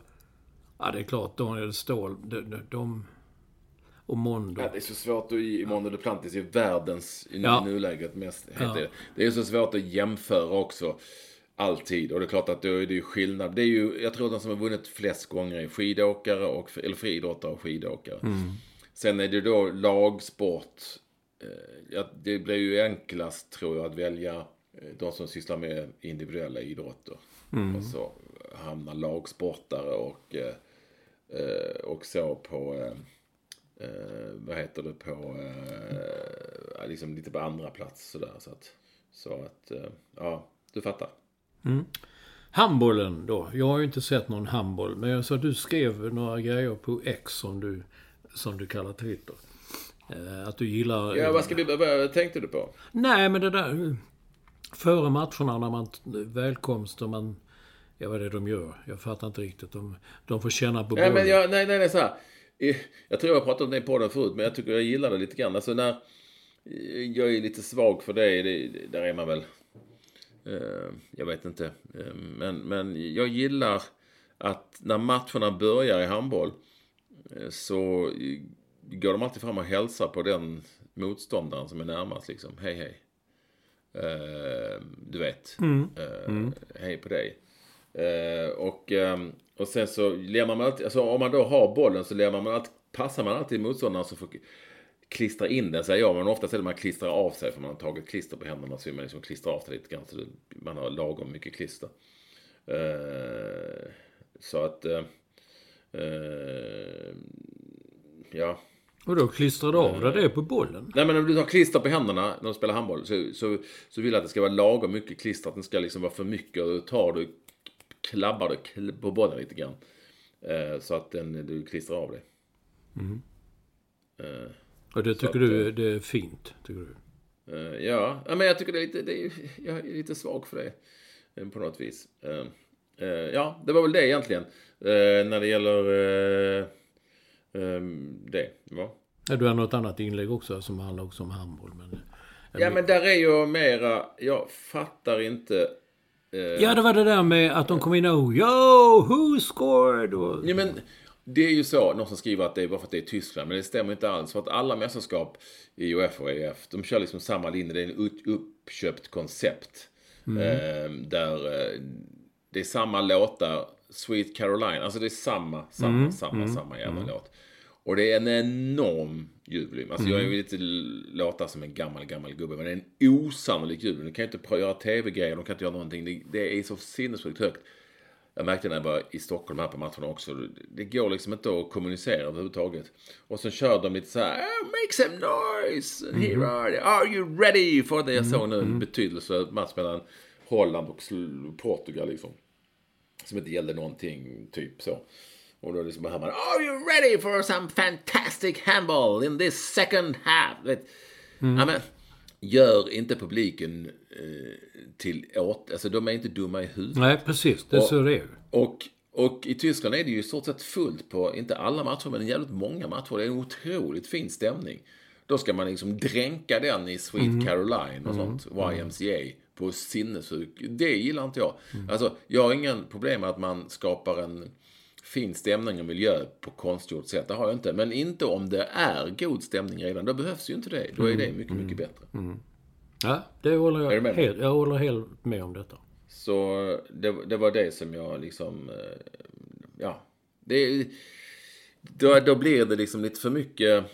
Speaker 2: Ja, det är klart, Daniel Ståhl, de, de, de och Mondo.
Speaker 1: Ja, det är så svårt att... i Mondo Duplantis är ju världens i
Speaker 2: Ja.
Speaker 1: nuläget mest.
Speaker 2: Ja.
Speaker 1: Det. det är så svårt att jämföra också. Alltid. Och det är klart att då är det ju skillnad. Det är ju, jag tror att de som har vunnit flest gånger är skidåkare och, eller friidrottare och skidåkare. Sen är det då lagsport. Eh, Ja, det blir ju enklast tror jag att välja eh, de som sysslar med individuella idrotter. Och så hamnar lagsportare och, eh, och så på, eh, vad heter det, på, eh, liksom lite på andra plats sådär. Så att, så att eh, ja, du fattar.
Speaker 2: Handbollen då. Jag har ju inte sett någon handboll. Men jag sa du skrev några grejer på X som du, som du kallar Twitter. Eh, Att du gillar...
Speaker 1: Ja, vad ska vi, vad tänkte du på?
Speaker 2: Nej, men det där... Före matcherna när man välkomster, man... Ja, vad är det de gör? Jag fattar inte riktigt. De, de får känna på
Speaker 1: Nej,
Speaker 2: bollen.
Speaker 1: men jag, nej, nej, nej, så här. Jag tror jag har pratat om det på den förut, men jag tycker jag gillar det lite grann. Alltså när jag är lite svag för det, det där är man väl. Eh, Jag vet inte. Eh, Men, men jag gillar att när matcherna börjar i handboll så eh, går de alltid fram och hälsar på den motståndaren som är närmast. Liksom. Hej, hej. Eh, Du vet. Eh, Hej på dig. Eh, och, ehm, och sen så ler man alltid, alltså om man då har bollen så ler man alltid, passar man alltid motståndaren så får klistra in den, säger jag. Men oftast är det man klistrar av sig för man har tagit klister på händerna. Så vill man liksom klistra av sig lite grann. Så man har lagom mycket klister. Eh, så att... Eh, eh, ja.
Speaker 2: Och då klistrar du av dig det på bollen?
Speaker 1: Nej men om du har klister på händerna när du spelar handboll så, så, så vill jag att det ska vara lagom mycket klister. Att det ska liksom vara för mycket och då tar du, klabbar du på bollen lite grann. Eh, så att den, du klistrar av dig.
Speaker 2: Mm.
Speaker 1: Eh,
Speaker 2: Och det tycker
Speaker 1: att,
Speaker 2: du det är fint? Tycker du?
Speaker 1: eh, ja. ja, men jag tycker det är lite, det är, jag är lite svag för det. eh, På något vis. Eh, ja, det var väl det egentligen. Eh, när det gäller eh, eh, det. Ja.
Speaker 2: Ja, du har något annat inlägg också som handlar också om handboll. Men...
Speaker 1: ja, men där är ju mera, jag fattar inte. eh,
Speaker 2: Ja, det var det där med att de kom in och Yo, who scored? Och...
Speaker 1: Ja, men det är ju så, någon som skriver att det är bara för att det är Tyskland, men det stämmer inte alls. För att alla mästerskap i UEFA och EF, de kör liksom samma linje. Det är en ut- uppköpt koncept. Eh, där det är samma låtar, Sweet Caroline, alltså det är samma, samma, samma, samma jävla låt. Och det är en enorm ljudvolym. Alltså jag är ju lite låtar som en gammal, gammal gubbe, men det är en osannolik ljudvolym. De kan ju inte göra tv-grejer, de kan inte göra någonting. Det, det är så sinnessjukt högt. Jag märkte när jag var i Stockholm här på matcherna också. Det går liksom inte att kommunicera överhuvudtaget. Och så kör de lite så här. "Oh, Make some noise! And Here are, they. are you ready for det? Jag såg nu en betydelselös match mellan Holland och Portugal liksom. Som inte gällde någonting, typ så. Och då liksom hör man Are you ready for some fantastic handball in this second half? Vet, ja, men, gör inte publiken eh, till åt... Alltså de är inte dumma i huvudet.
Speaker 2: Nej, precis. Det är så det är.
Speaker 1: Och, och i Tyskland är det ju i stort sett fullt på, inte alla matcher, men jävligt många matcher. Det är en otroligt fin stämning. Då ska man liksom dränka den i Sweet Caroline och sånt, YMCA, på sinnessjuk. Det gillar inte jag. Alltså, jag har ingen problem med att man skapar en fin stämning och miljö på konstgjort sätt. Det har jag inte. Men inte om det är god stämning redan. Då behövs ju inte det. Då är det mycket, mycket bättre.
Speaker 2: Ja, det håller jag,
Speaker 1: med
Speaker 2: helt, jag håller helt med om detta.
Speaker 1: Så det, det var det som jag liksom, eh, ja. Det, då, då blir det liksom lite för mycket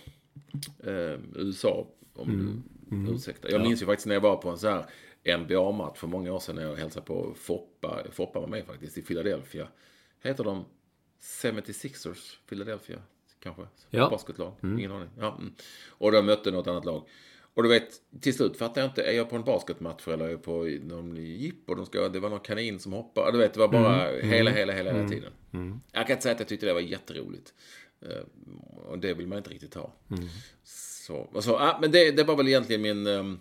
Speaker 1: eh, USA, om du ursäktar. Jag minns ju faktiskt när jag var på en sån här NBA-match för många år sedan när jag hälsade på Foppa. Foppa var med faktiskt i Philadelphia. Heter de 76ers Philadelphia? Kanske?
Speaker 2: Ja.
Speaker 1: Basketlag? Ingen aning. Ja. mm. Och de mötte något annat lag. Och du vet, till slut fattar jag inte, är jag på en basketmatch eller är jag på någon jippo? De ska, det var någon kanin som hoppade. Du vet, det var bara hela, hela, hela, hela tiden. Jag kan inte säga att jag tyckte det var jätteroligt. Eh, Och det vill man inte riktigt ha. Så, och så, ah, men det, det var väl egentligen min, ehm,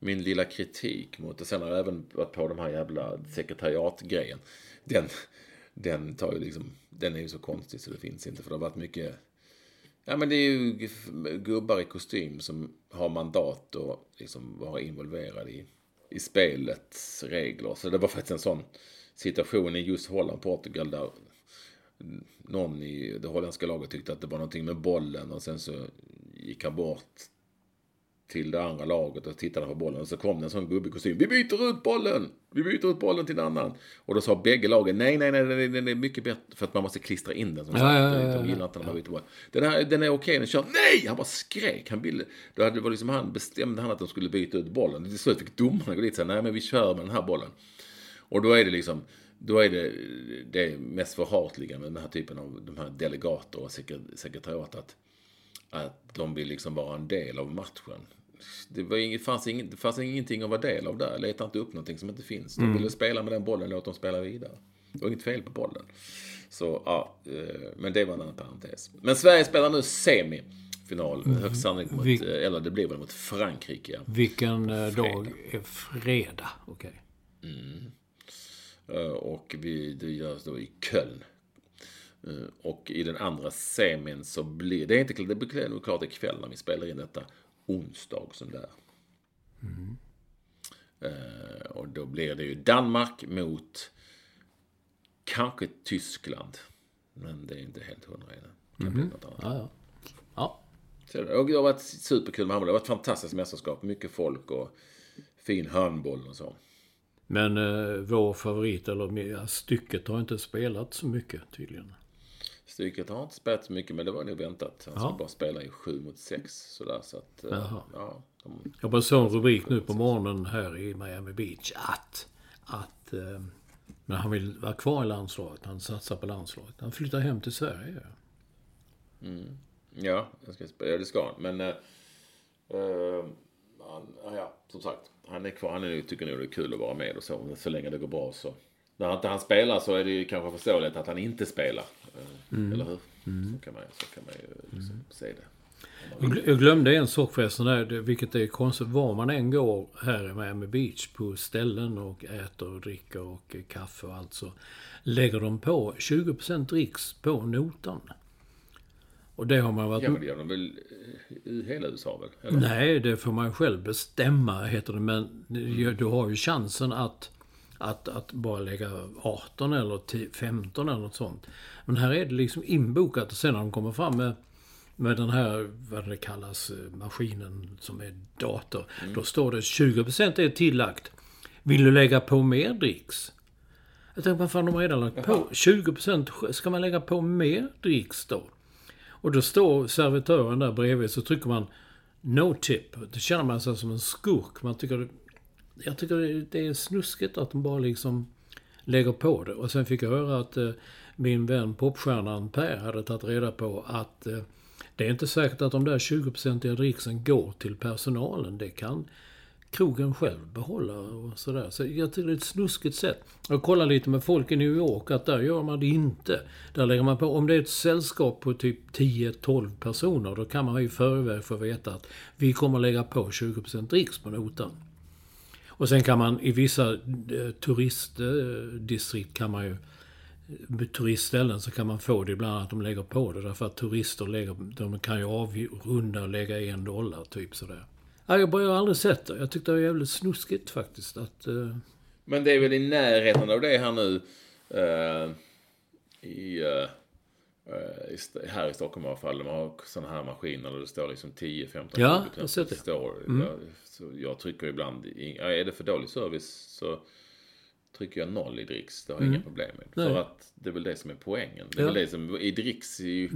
Speaker 1: min lilla kritik mot det. Sen har jag även varit på de här jävla sekretariatgrejen. Den, den tar ju liksom, den är ju så konstig så det finns inte. För det har varit mycket Ja men det är ju gubbar i kostym som har mandat och liksom vara involverade i, i spelets regler. Så det var faktiskt en sån situation i just Holland, Portugal där någon i det holländska laget tyckte att det var någonting med bollen och sen så gick han bort till det andra laget och tittade på bollen och så kom det en sån gubbe i kostym. Vi byter ut bollen! Vi byter ut bollen till en annan. Och då sa bägge lagen nej, nej, nej, nej, den är mycket bättre. För att man måste klistra in den. Som
Speaker 2: Ja, ja, ja,
Speaker 1: De gillar inte när man byter boll. Den, här, den är okej, den kör. Nej! Han bara skrek. Han ville, då hade det var liksom han, bestämde han att de skulle byta ut bollen. Till slut fick domarna gå dit och säga nej men vi kör med den här bollen. Och då är det liksom, då är det det mest förhatliga med den här typen av de här delegater och sekre- sekretariat att, att de vill liksom vara en del av matchen. Det, var inget, fanns ingen, det fanns ingenting att vara del av där. Leta inte upp någonting som inte finns. De ville spela med den bollen, låt dem spela vidare. Det var inget fel på bollen. Så ja, eh, men det var en annan parentes. Men Sverige spelar nu semifinal, högst sannolikt mot,
Speaker 2: Vi-
Speaker 1: eh, eller det blir väl mot Frankrike. ja.
Speaker 2: Vilken eh, dag är fredag? Okej.
Speaker 1: Eh, Och vi, det görs då i Köln. Och i den andra semin så blir det är inte det blir klart ikväll när vi spelar in detta. Onsdag som det är. Eh, Och då blir det ju Danmark mot kanske Tyskland. Men det är inte helt hundra än. Det kan bli något annat.
Speaker 2: Ja, ja. Ja.
Speaker 1: Så det och det har varit superkul med handboll. Det har varit ett fantastiskt mästerskap. Mycket folk och fin handboll och så.
Speaker 2: Men eh, vår favorit, eller stycket, har inte spelat så mycket tydligen.
Speaker 1: Stycket har inte spelat så mycket, men det var nog väntat. Han skulle bara spela i 7 mot 6 sådär, så att... eh,
Speaker 2: Jaha.
Speaker 1: Ja, de,
Speaker 2: Jag bara såg en rubrik nu på morgonen här i Miami Beach att, att eh, men han vill vara kvar i landslaget. Han satsar på landslaget. Han flyttar hem till Sverige.
Speaker 1: ja, jag ska spela, ja, det ska han. Men... eh, eh, han, ja, ja, som sagt. Han är kvar. Han är, tycker nog det är kul att vara med och så, så länge det går bra så. När inte han spelar så är det ju kanske förståeligt att han inte spelar. eh, Eller hur? Så kan man, så kan man ju liksom se det.
Speaker 2: Jag gl- Jag glömde en sak förresten där, vilket är konstigt. Var man än går här i Miami Beach på ställen och äter och dricker och eh, kaffe och allt så lägger de på 20% dricks på notan. Och det har man varit...
Speaker 1: Ja, men det gör de väl i hela USA väl? Eller?
Speaker 2: Nej, det får man själv bestämma, heter det. Men du har ju chansen att, att, att bara lägga 18 eller 10, 15 eller något sånt. Men här är det liksom inbokat och sen när de kommer fram med, med den här, vad det kallas, eh, maskinen som är dator. Då står det 20% är tillagt. Vill du lägga på mer dricks? Jag tänkte, vad fan, de har redan lagt på 20%. Ska man lägga på mer dricks då? Och då står servitören där bredvid så trycker man No tip. Då känner man sig som en skurk. Man tycker, jag tycker det- är snuskigt att de bara liksom lägger på det. Och sen fick jag höra att eh, min vän popstjärnan Per hade tagit reda på att eh, det är inte säkert att de där 20-procentiga dricksen går till personalen. Det kan krogen själv behålla och sådär. Så jag tycker det är ett snuskigt sätt. Jag kollar lite med folk i New York att där gör man det inte. Där lägger man på, om det är ett sällskap på typ 10-12 personer, då kan man ju i förväg få veta att vi kommer lägga på 20% dricks på notan. Och sen kan man i vissa eh, turistdistrikt kan man ju eh, turistställen så kan man få det ibland att de lägger på det därför att turister lägger, de kan ju avrunda och lägga en dollar typ sådär. Jag har aldrig sett det. Jag tyckte det var jävligt snuskigt faktiskt att... uh...
Speaker 1: Men det är väl i närheten av det här nu. Uh, i, Uh här i Stockholm i alla fall. De har sådana här maskiner där det står liksom 10, 15,
Speaker 2: Ja,
Speaker 1: 20
Speaker 2: jag det.
Speaker 1: Står, jag, så jag trycker ibland, är det för dålig service så trycker jag noll i dricks. Det har jag inga problem med.
Speaker 2: Mm. Nej.
Speaker 1: För att det är väl det som är poängen. Det är
Speaker 2: Ja. Mm.
Speaker 1: väl det som, i dricks är ju,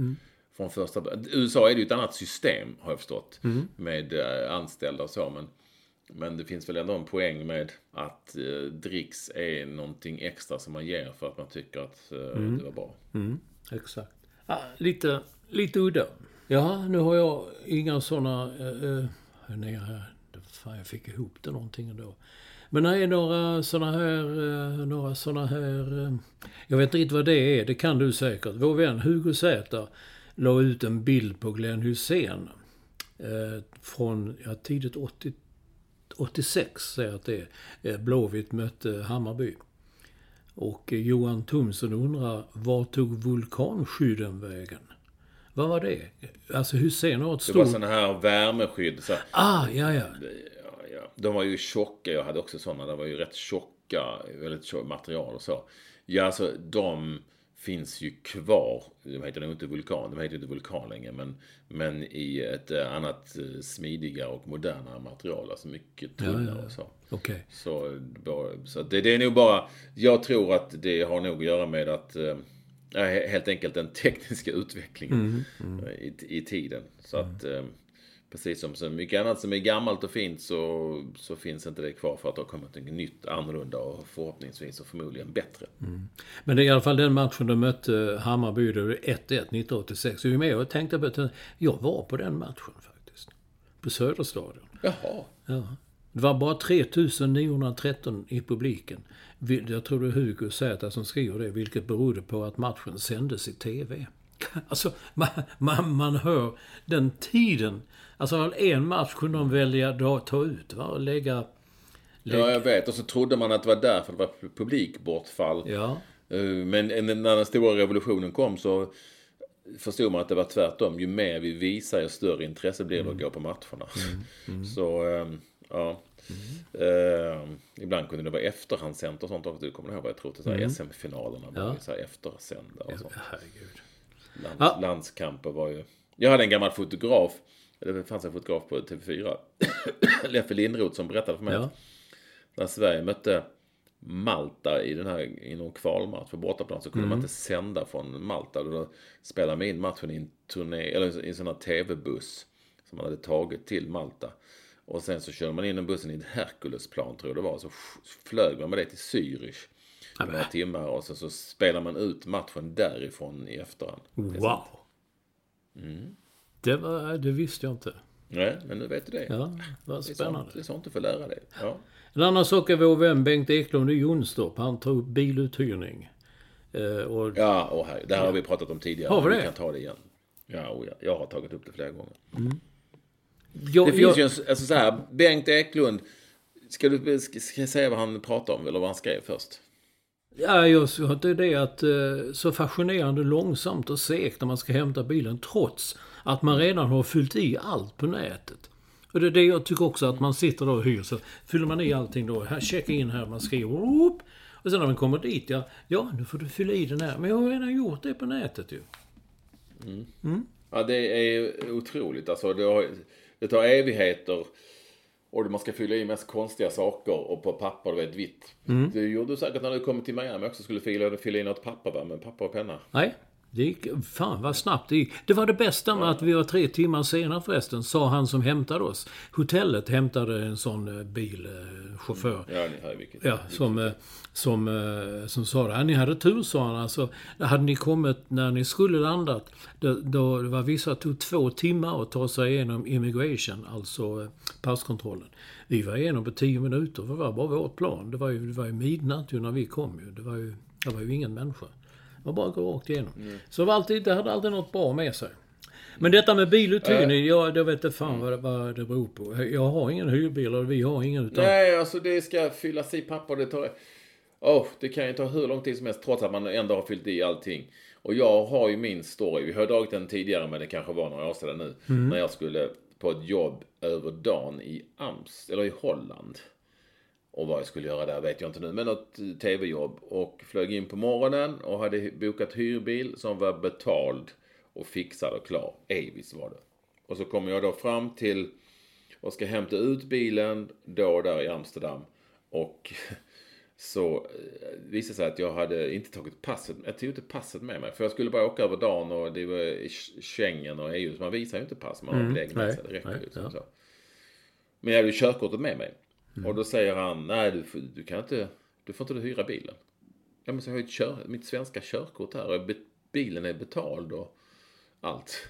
Speaker 1: från första. USA är det ju ett annat system har jag förstått.
Speaker 2: Mm.
Speaker 1: Med eh, anställda och så. Men, men det finns väl ändå en poäng med att eh, dricks är någonting extra som man ger för att man tycker att eh,
Speaker 2: Mm.
Speaker 1: det var bra.
Speaker 2: Exakt. Ja, lite, lite udda. Ja, nu har jag inga sådana... Uh, uh, nej, fan, jag fick ihop det någonting ändå. Men det är några sådana här... eh, några sådana här... eh, jag vet inte riktigt vad det är. Det kan du säkert. Vår vän Hugo Zäta la ut en bild på Glenn Hussein. eh, från ja, tidigt 80, 86, säger jag att det är. Eh, Blåvitt mötte Hammarby. Och Johan Thomsen undrar, var tog vulkanskydden vägen? Vad var det? Alltså Hussein har ett
Speaker 1: Det var
Speaker 2: stort...
Speaker 1: sådana här värmeskydd. Så,
Speaker 2: Ah, ja, ja.
Speaker 1: De var ju tjocka. Jag hade också sådana. De var ju rätt tjocka. Väldigt tjocka material och så. Ja, alltså de finns ju kvar. De heter nog inte Vulkan. De heter inte Vulkan längre. Men, men i ett eh, annat eh, smidigare och modernare material. Alltså mycket tunnare och så.
Speaker 2: Okej.
Speaker 1: Så, så det, det är nog bara, jag tror att det har nog att göra med att, eh, ja, he- helt enkelt den tekniska utvecklingen eh, I, i tiden. Så att, eh, precis som så mycket annat som är gammalt och fint så, så finns inte det kvar för att det har kommit något nytt, annorlunda och förhoppningsvis och förmodligen bättre.
Speaker 2: Men det är i alla fall den matchen de mötte Hammarby, det var 1-1 1986. Jag är med och tänkte på att jag var på den matchen faktiskt. På Söderstadion.
Speaker 1: Jaha.
Speaker 2: Ja. Det var bara 3913 i publiken. Vi- Jag tror det är Hugo Zäta som skriver det, vilket berodde på att matchen sändes i TV. Alltså, man, man, man hör den tiden. Alltså, en match kunde de välja att ta ut, va? Och lägga...
Speaker 1: Ja, jag vet. Och så trodde man att det var därför det var publikbortfall.
Speaker 2: Ja.
Speaker 1: Eh, Men när den stora revolutionen kom så förstod man att det var tvärtom. Ju mer vi visar, ju större intresse blir det att gå på matcherna. Så, eh, ja. Eh, ibland kunde det vara efterhandssänt och sånt också. Du kommer ihåg vad jag tror? Så här SM-finalerna var
Speaker 2: Ja.
Speaker 1: ju så här eftersända och sånt.
Speaker 2: Herregud.
Speaker 1: Lands,
Speaker 2: Ja.
Speaker 1: Landskamper var ju... Jag hade en gammal fotograf. Det fanns en fotograf på TV4. Leffe Lindroth som berättade för mig
Speaker 2: Ja.
Speaker 1: att när Sverige mötte Malta i den här, i någon kvalmatch på bortaplan så kunde man inte sända från Malta. Då spelade man in matchen i en turné, eller i en sån här tv-buss som man hade tagit till Malta. Och sen så körde man in den bussen i ett Herculesplan tror jag det var. Så flög man med det till Zürich. Några timmar och sen så spelar man ut matchen därifrån i efterhand.
Speaker 2: Wow! Det, var, det visste jag inte.
Speaker 1: Nej, men nu vet du det.
Speaker 2: Ja, vad
Speaker 1: det, är
Speaker 2: spännande.
Speaker 1: sånt, det är sånt du får lära dig. Ja.
Speaker 2: En annan sak är vår vän Bengt Eklund i Jonstorp. Han tar upp biluthyrning. Eh, och,
Speaker 1: Ja, och här, det här har vi pratat om tidigare.
Speaker 2: Har vi det?
Speaker 1: kan ta det igen. Ja, och ja, jag har tagit upp det flera gånger.
Speaker 2: jag,
Speaker 1: Det
Speaker 2: jag,
Speaker 1: finns ju en, alltså så här, Bengt Eklund. Ska du ska jag säga vad han pratar om eller vad han skrev först?
Speaker 2: Ja, jag sa det är det att eh, så fascinerande långsamt och segt när man ska hämta bilen trots att man redan har fyllt i allt på nätet. Och det är det jag tycker också att man sitter då och hyr så fyller man i allting då. Här, checka in här, man skriver upp. Och sen när man kommer dit, ja, ja nu får du fylla i den här. Men jag har redan gjort det på nätet ju.
Speaker 1: Ja, det är otroligt. Alltså, det, har, det tar evigheter. Och man ska fylla i mest konstiga saker och på papper, du vet, vitt. Det gjorde du säkert när du kom till Miami också. Skulle fylla, fylla i något papper va? med papper och penna.
Speaker 2: Nej, det gick... Fan vad snabbt det gick. Det var det bästa med att vi var tre timmar senare förresten, sa han som hämtade oss. Hotellet hämtade en sån eh, bilchaufför.
Speaker 1: Ja, ni hör vilket.
Speaker 2: Ja, som, eh, som, eh, som sa det. Ja, ni hade tur, sa han. Alltså, hade ni kommit när ni skulle landat, då, då det var vissa det tog två timmar att ta sig igenom immigration, alltså eh, passkontrollen. Vi var igenom på tio minuter, för det var bara vårt plan. Det var ju, det var ju midnatt ju när vi kom ju. Det var ju, det var ju ingen människa. Det var bara att gå rakt igenom. Så det, alltid, det hade alltid något bra med sig. Men detta med biluthyrning, ja, det vet jag fan vad det, vad det beror på. Jag har ingen hyrbil och vi har ingen utan...
Speaker 1: Nej, alltså det ska fyllas i papper. Det tar... Oh, det kan ju ta hur lång tid som helst trots att man ändå har fyllt i allting. Och jag har ju min story. Vi har dragit den tidigare men det kanske var några år sedan nu. När jag skulle på ett jobb över dagen i Ams, eller i Holland. Och vad jag skulle göra där vet jag inte nu. Men något tv-jobb. Och flög in på morgonen och hade bokat hyrbil som var betald och fixad och klar. Avis var det. Och så kommer jag då fram till och ska hämta ut bilen då där i Amsterdam. Och så eh, visade det sig att jag hade inte tagit passet. Jag tog inte passet med mig. För jag skulle bara åka över dagen och det var i Schengen och EU. Så man visar ju inte pass. Man har belägg med sig. Det räcker ju.
Speaker 2: ja.
Speaker 1: Så. Men jag hade ju körkortet med mig. Och då säger han, nej du, du kan inte, du får inte hyra bilen. Ja men så har jag ett kör, mitt svenska körkort här och bilen är betald och allt.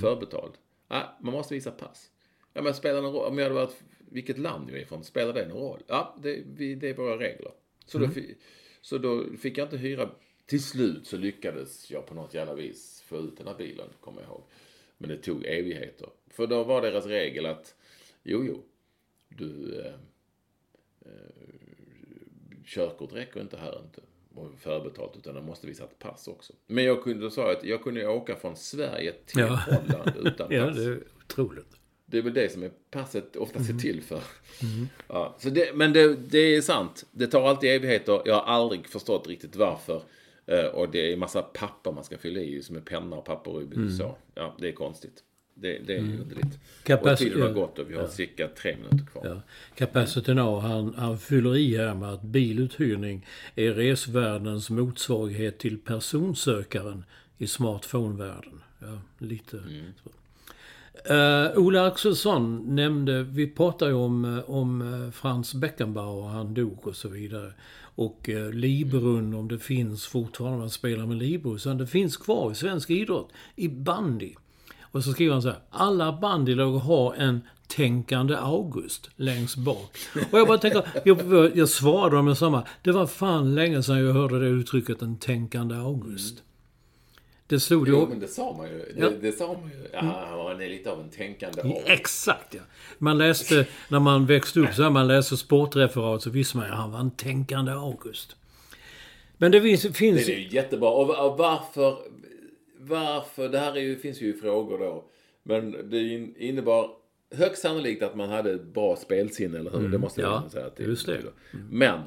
Speaker 1: Förbetald. Nej, man måste visa pass. Ja men spelar någon roll, om jag hade varit, vilket land jag är ifrån, spelar det någon roll? Ja, det, vi, det är våra regler. Så, då, fi- så då fick jag inte hyra, till slut så lyckades jag på något jävla vis få ut den här bilen, kommer jag ihåg. Men det tog evigheter. För då var deras regel att, jo jo, du, eh, körkort räcker inte här inte. Och förbetalt utan jag måste visa ett pass också. Men jag kunde, då sa jag att jag kunde åka från Sverige till
Speaker 2: Ja.
Speaker 1: Holland utan
Speaker 2: Ja,
Speaker 1: pass.
Speaker 2: det är otroligt.
Speaker 1: Det är väl det som är passet ofta ser
Speaker 2: Mm.
Speaker 1: till för. Ja, så det, men det, det är sant. Det tar alltid evigheter. Jag har aldrig förstått riktigt varför. Eh, Och det är massa papper man ska fylla i som är penna och papper i
Speaker 2: Mm.
Speaker 1: USA. Ja, det är konstigt. Det, det är underligt.
Speaker 2: Kapac-
Speaker 1: och tiden har
Speaker 2: ja.
Speaker 1: gått och vi har cirka tre minuter kvar.
Speaker 2: Ja. Capacity Now, han, han fyller i här med att biluthyrning är resvärldens motsvarighet till personsökaren i smartphone-världen. Ja, lite så. Uh, Ola Axelsson nämnde, vi pratade ju om, eh, om eh, Frans Beckenbauer, han dog och så vidare. Och uh, Librun, om det finns fortfarande, man spelar med Libro, så det finns kvar i svensk idrott, i bandy. Och så skriver han så här. Alla bandylag har en tänkande August längst bak. Och jag bara tänker, jag, jag svarade dem med samma. Det var fan länge sedan jag hörde det uttrycket, en tänkande August. Det slog
Speaker 1: Jo,
Speaker 2: ju...
Speaker 1: men det sa man ju. Det,
Speaker 2: Ja. Mm.
Speaker 1: det sa man ju. Ja, han är lite av en tänkande art.
Speaker 2: Exakt ja. Man läste, när man växte upp så här, man läste sportreferat så visste man ju att han var en tänkande August. Men det finns...
Speaker 1: Det är ju jättebra. Och varför, varför, det här är ju, finns ju frågor då. Men det in- innebar högst sannolikt att man hade ett bra spelsinne, eller hur? det måste jag säga. Att
Speaker 2: just det.
Speaker 1: betyder. Men,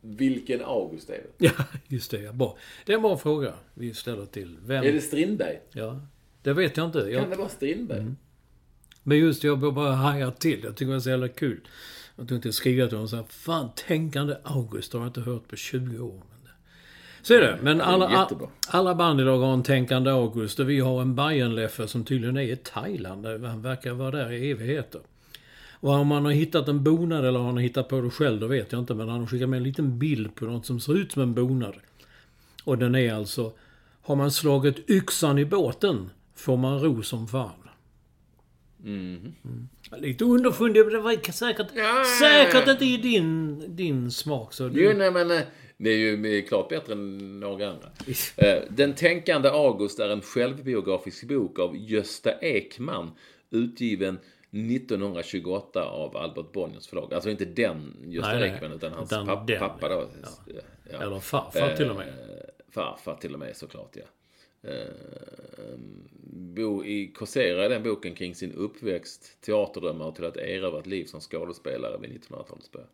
Speaker 1: vilken August är det?
Speaker 2: Ja, just det. Ja, bra. Det är en bra fråga vi ställer till. Vem?
Speaker 1: Är det Strindberg?
Speaker 2: Ja, det vet jag inte.
Speaker 1: Kan
Speaker 2: Jag,
Speaker 1: det vara Strindberg?
Speaker 2: men just jag bara hajar till. Jag tycker det var så jävla kul. Jag tänkte skriva till honom så här, fan tänkande August har jag inte hört på 20 år. Så är det. Men alla,
Speaker 1: jättebra.
Speaker 2: alla band idag har en tänkande August och vi har en Bajen-Leffe som tydligen är i Thailand. Han verkar vara där i evigheter. Och om han har hittat en bonad eller om han har hittat på det själv, det vet jag inte. Men han har skickat med en liten bild på något som ser ut som en bonad. Och den är alltså... Har man slagit yxan i båten får man ro som fan. Mm. Lite underfundig, men det var säkert, säkert inte i din, din smak. Så du,
Speaker 1: Jo, nej men eh, det är ju klart bättre än några andra. Eh, Den tänkande August är en självbiografisk bok av Gösta Ekman, utgiven 1928 av Albert Bonniers förlag. Alltså inte den Gösta
Speaker 2: Nej.
Speaker 1: Ekman, utan hans
Speaker 2: Utan
Speaker 1: papp,
Speaker 2: den,
Speaker 1: pappa då.
Speaker 2: ja.
Speaker 1: Ja.
Speaker 2: Eller farfar till och med.
Speaker 1: Eh, Farfar till och med såklart, ja. Eh, bo i Korsera i den boken kring sin uppväxt, teaterdrömmar och till att erövra ett liv som skådespelare vid 1900-talets början.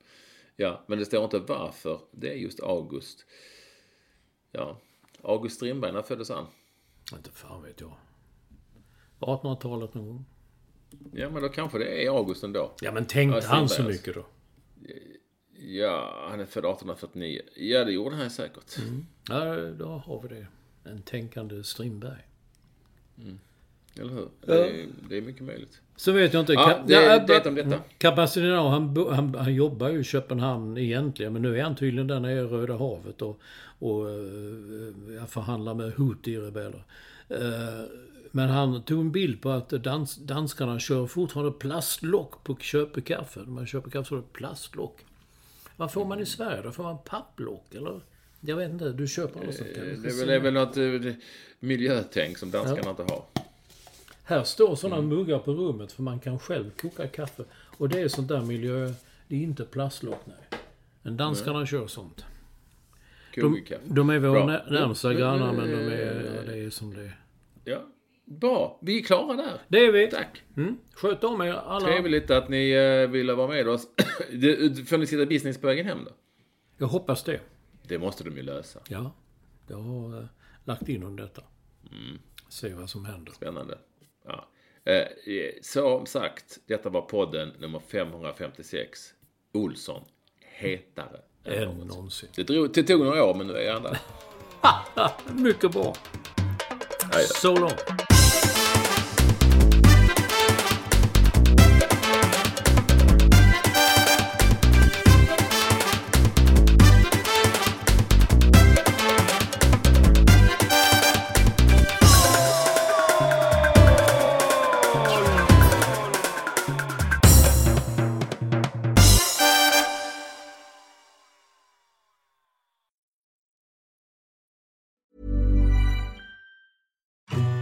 Speaker 1: Ja, men det står inte varför det är just August. Ja, August Strindberg, när föddes han?
Speaker 2: Inte fan vet jag. 1800-talet någon gång.
Speaker 1: Ja, men då kanske det är August ändå.
Speaker 2: Ja men tänkte
Speaker 1: Ja,
Speaker 2: han så
Speaker 1: Strindberg,
Speaker 2: mycket då?
Speaker 1: Ja, han är född 1849. Ja, det gjorde han säkert.
Speaker 2: Ja, då har vi det. En tänkande Strindberg.
Speaker 1: Eller hur? Det, är, det är mycket möjligt.
Speaker 2: Så vet jag inte.
Speaker 1: Ja,
Speaker 2: Ka-
Speaker 1: det,
Speaker 2: ja,
Speaker 1: det om detta.
Speaker 2: Kapaciteten, han, han, han jobbar ju i Köpenhamn egentligen, men nu är han tydligen där nere i Röda havet och, och eh, förhandlar med Houthi-rebeller. Eh, men han tog en bild på att dans, danskarna kör fortfarande plastlock på köpekaffe. Man köper kaffe så är det plastlock. Vad får man i Sverige då? Får man papplock eller? Jag vet inte, du köper något sånt
Speaker 1: Det
Speaker 2: kanske?
Speaker 1: är väl, det är väl något eh, miljötänk som danskarna inte har.
Speaker 2: Här står sådana
Speaker 1: Mm.
Speaker 2: muggar på rummet för man kan själv koka kaffe. Och det är sånt där miljö... Det är inte plastlock, nej. Men danskarna kör sånt. De, de är våra närmsta grannar, men de är, ja, det är som det är.
Speaker 1: Ja, bra. Vi är klara där.
Speaker 2: Det är vi.
Speaker 1: Tack.
Speaker 2: Mm. Sköt om er alla.
Speaker 1: Trevligt att ni eh, ville vara med oss. Får ni sitta business på vägen hem då?
Speaker 2: Jag hoppas det.
Speaker 1: Det måste de ju lösa.
Speaker 2: Ja. Jag har eh, lagt in om detta.
Speaker 1: Mm.
Speaker 2: Se vad som händer.
Speaker 1: Spännande. Ja. Eh, Som sagt, detta var podden nummer 556. Olsson, hetare än
Speaker 2: Än
Speaker 1: någonsin.
Speaker 2: någonsin.
Speaker 1: Det, drog, det tog några år, men nu är han där.
Speaker 2: Mycket bra. Så långt.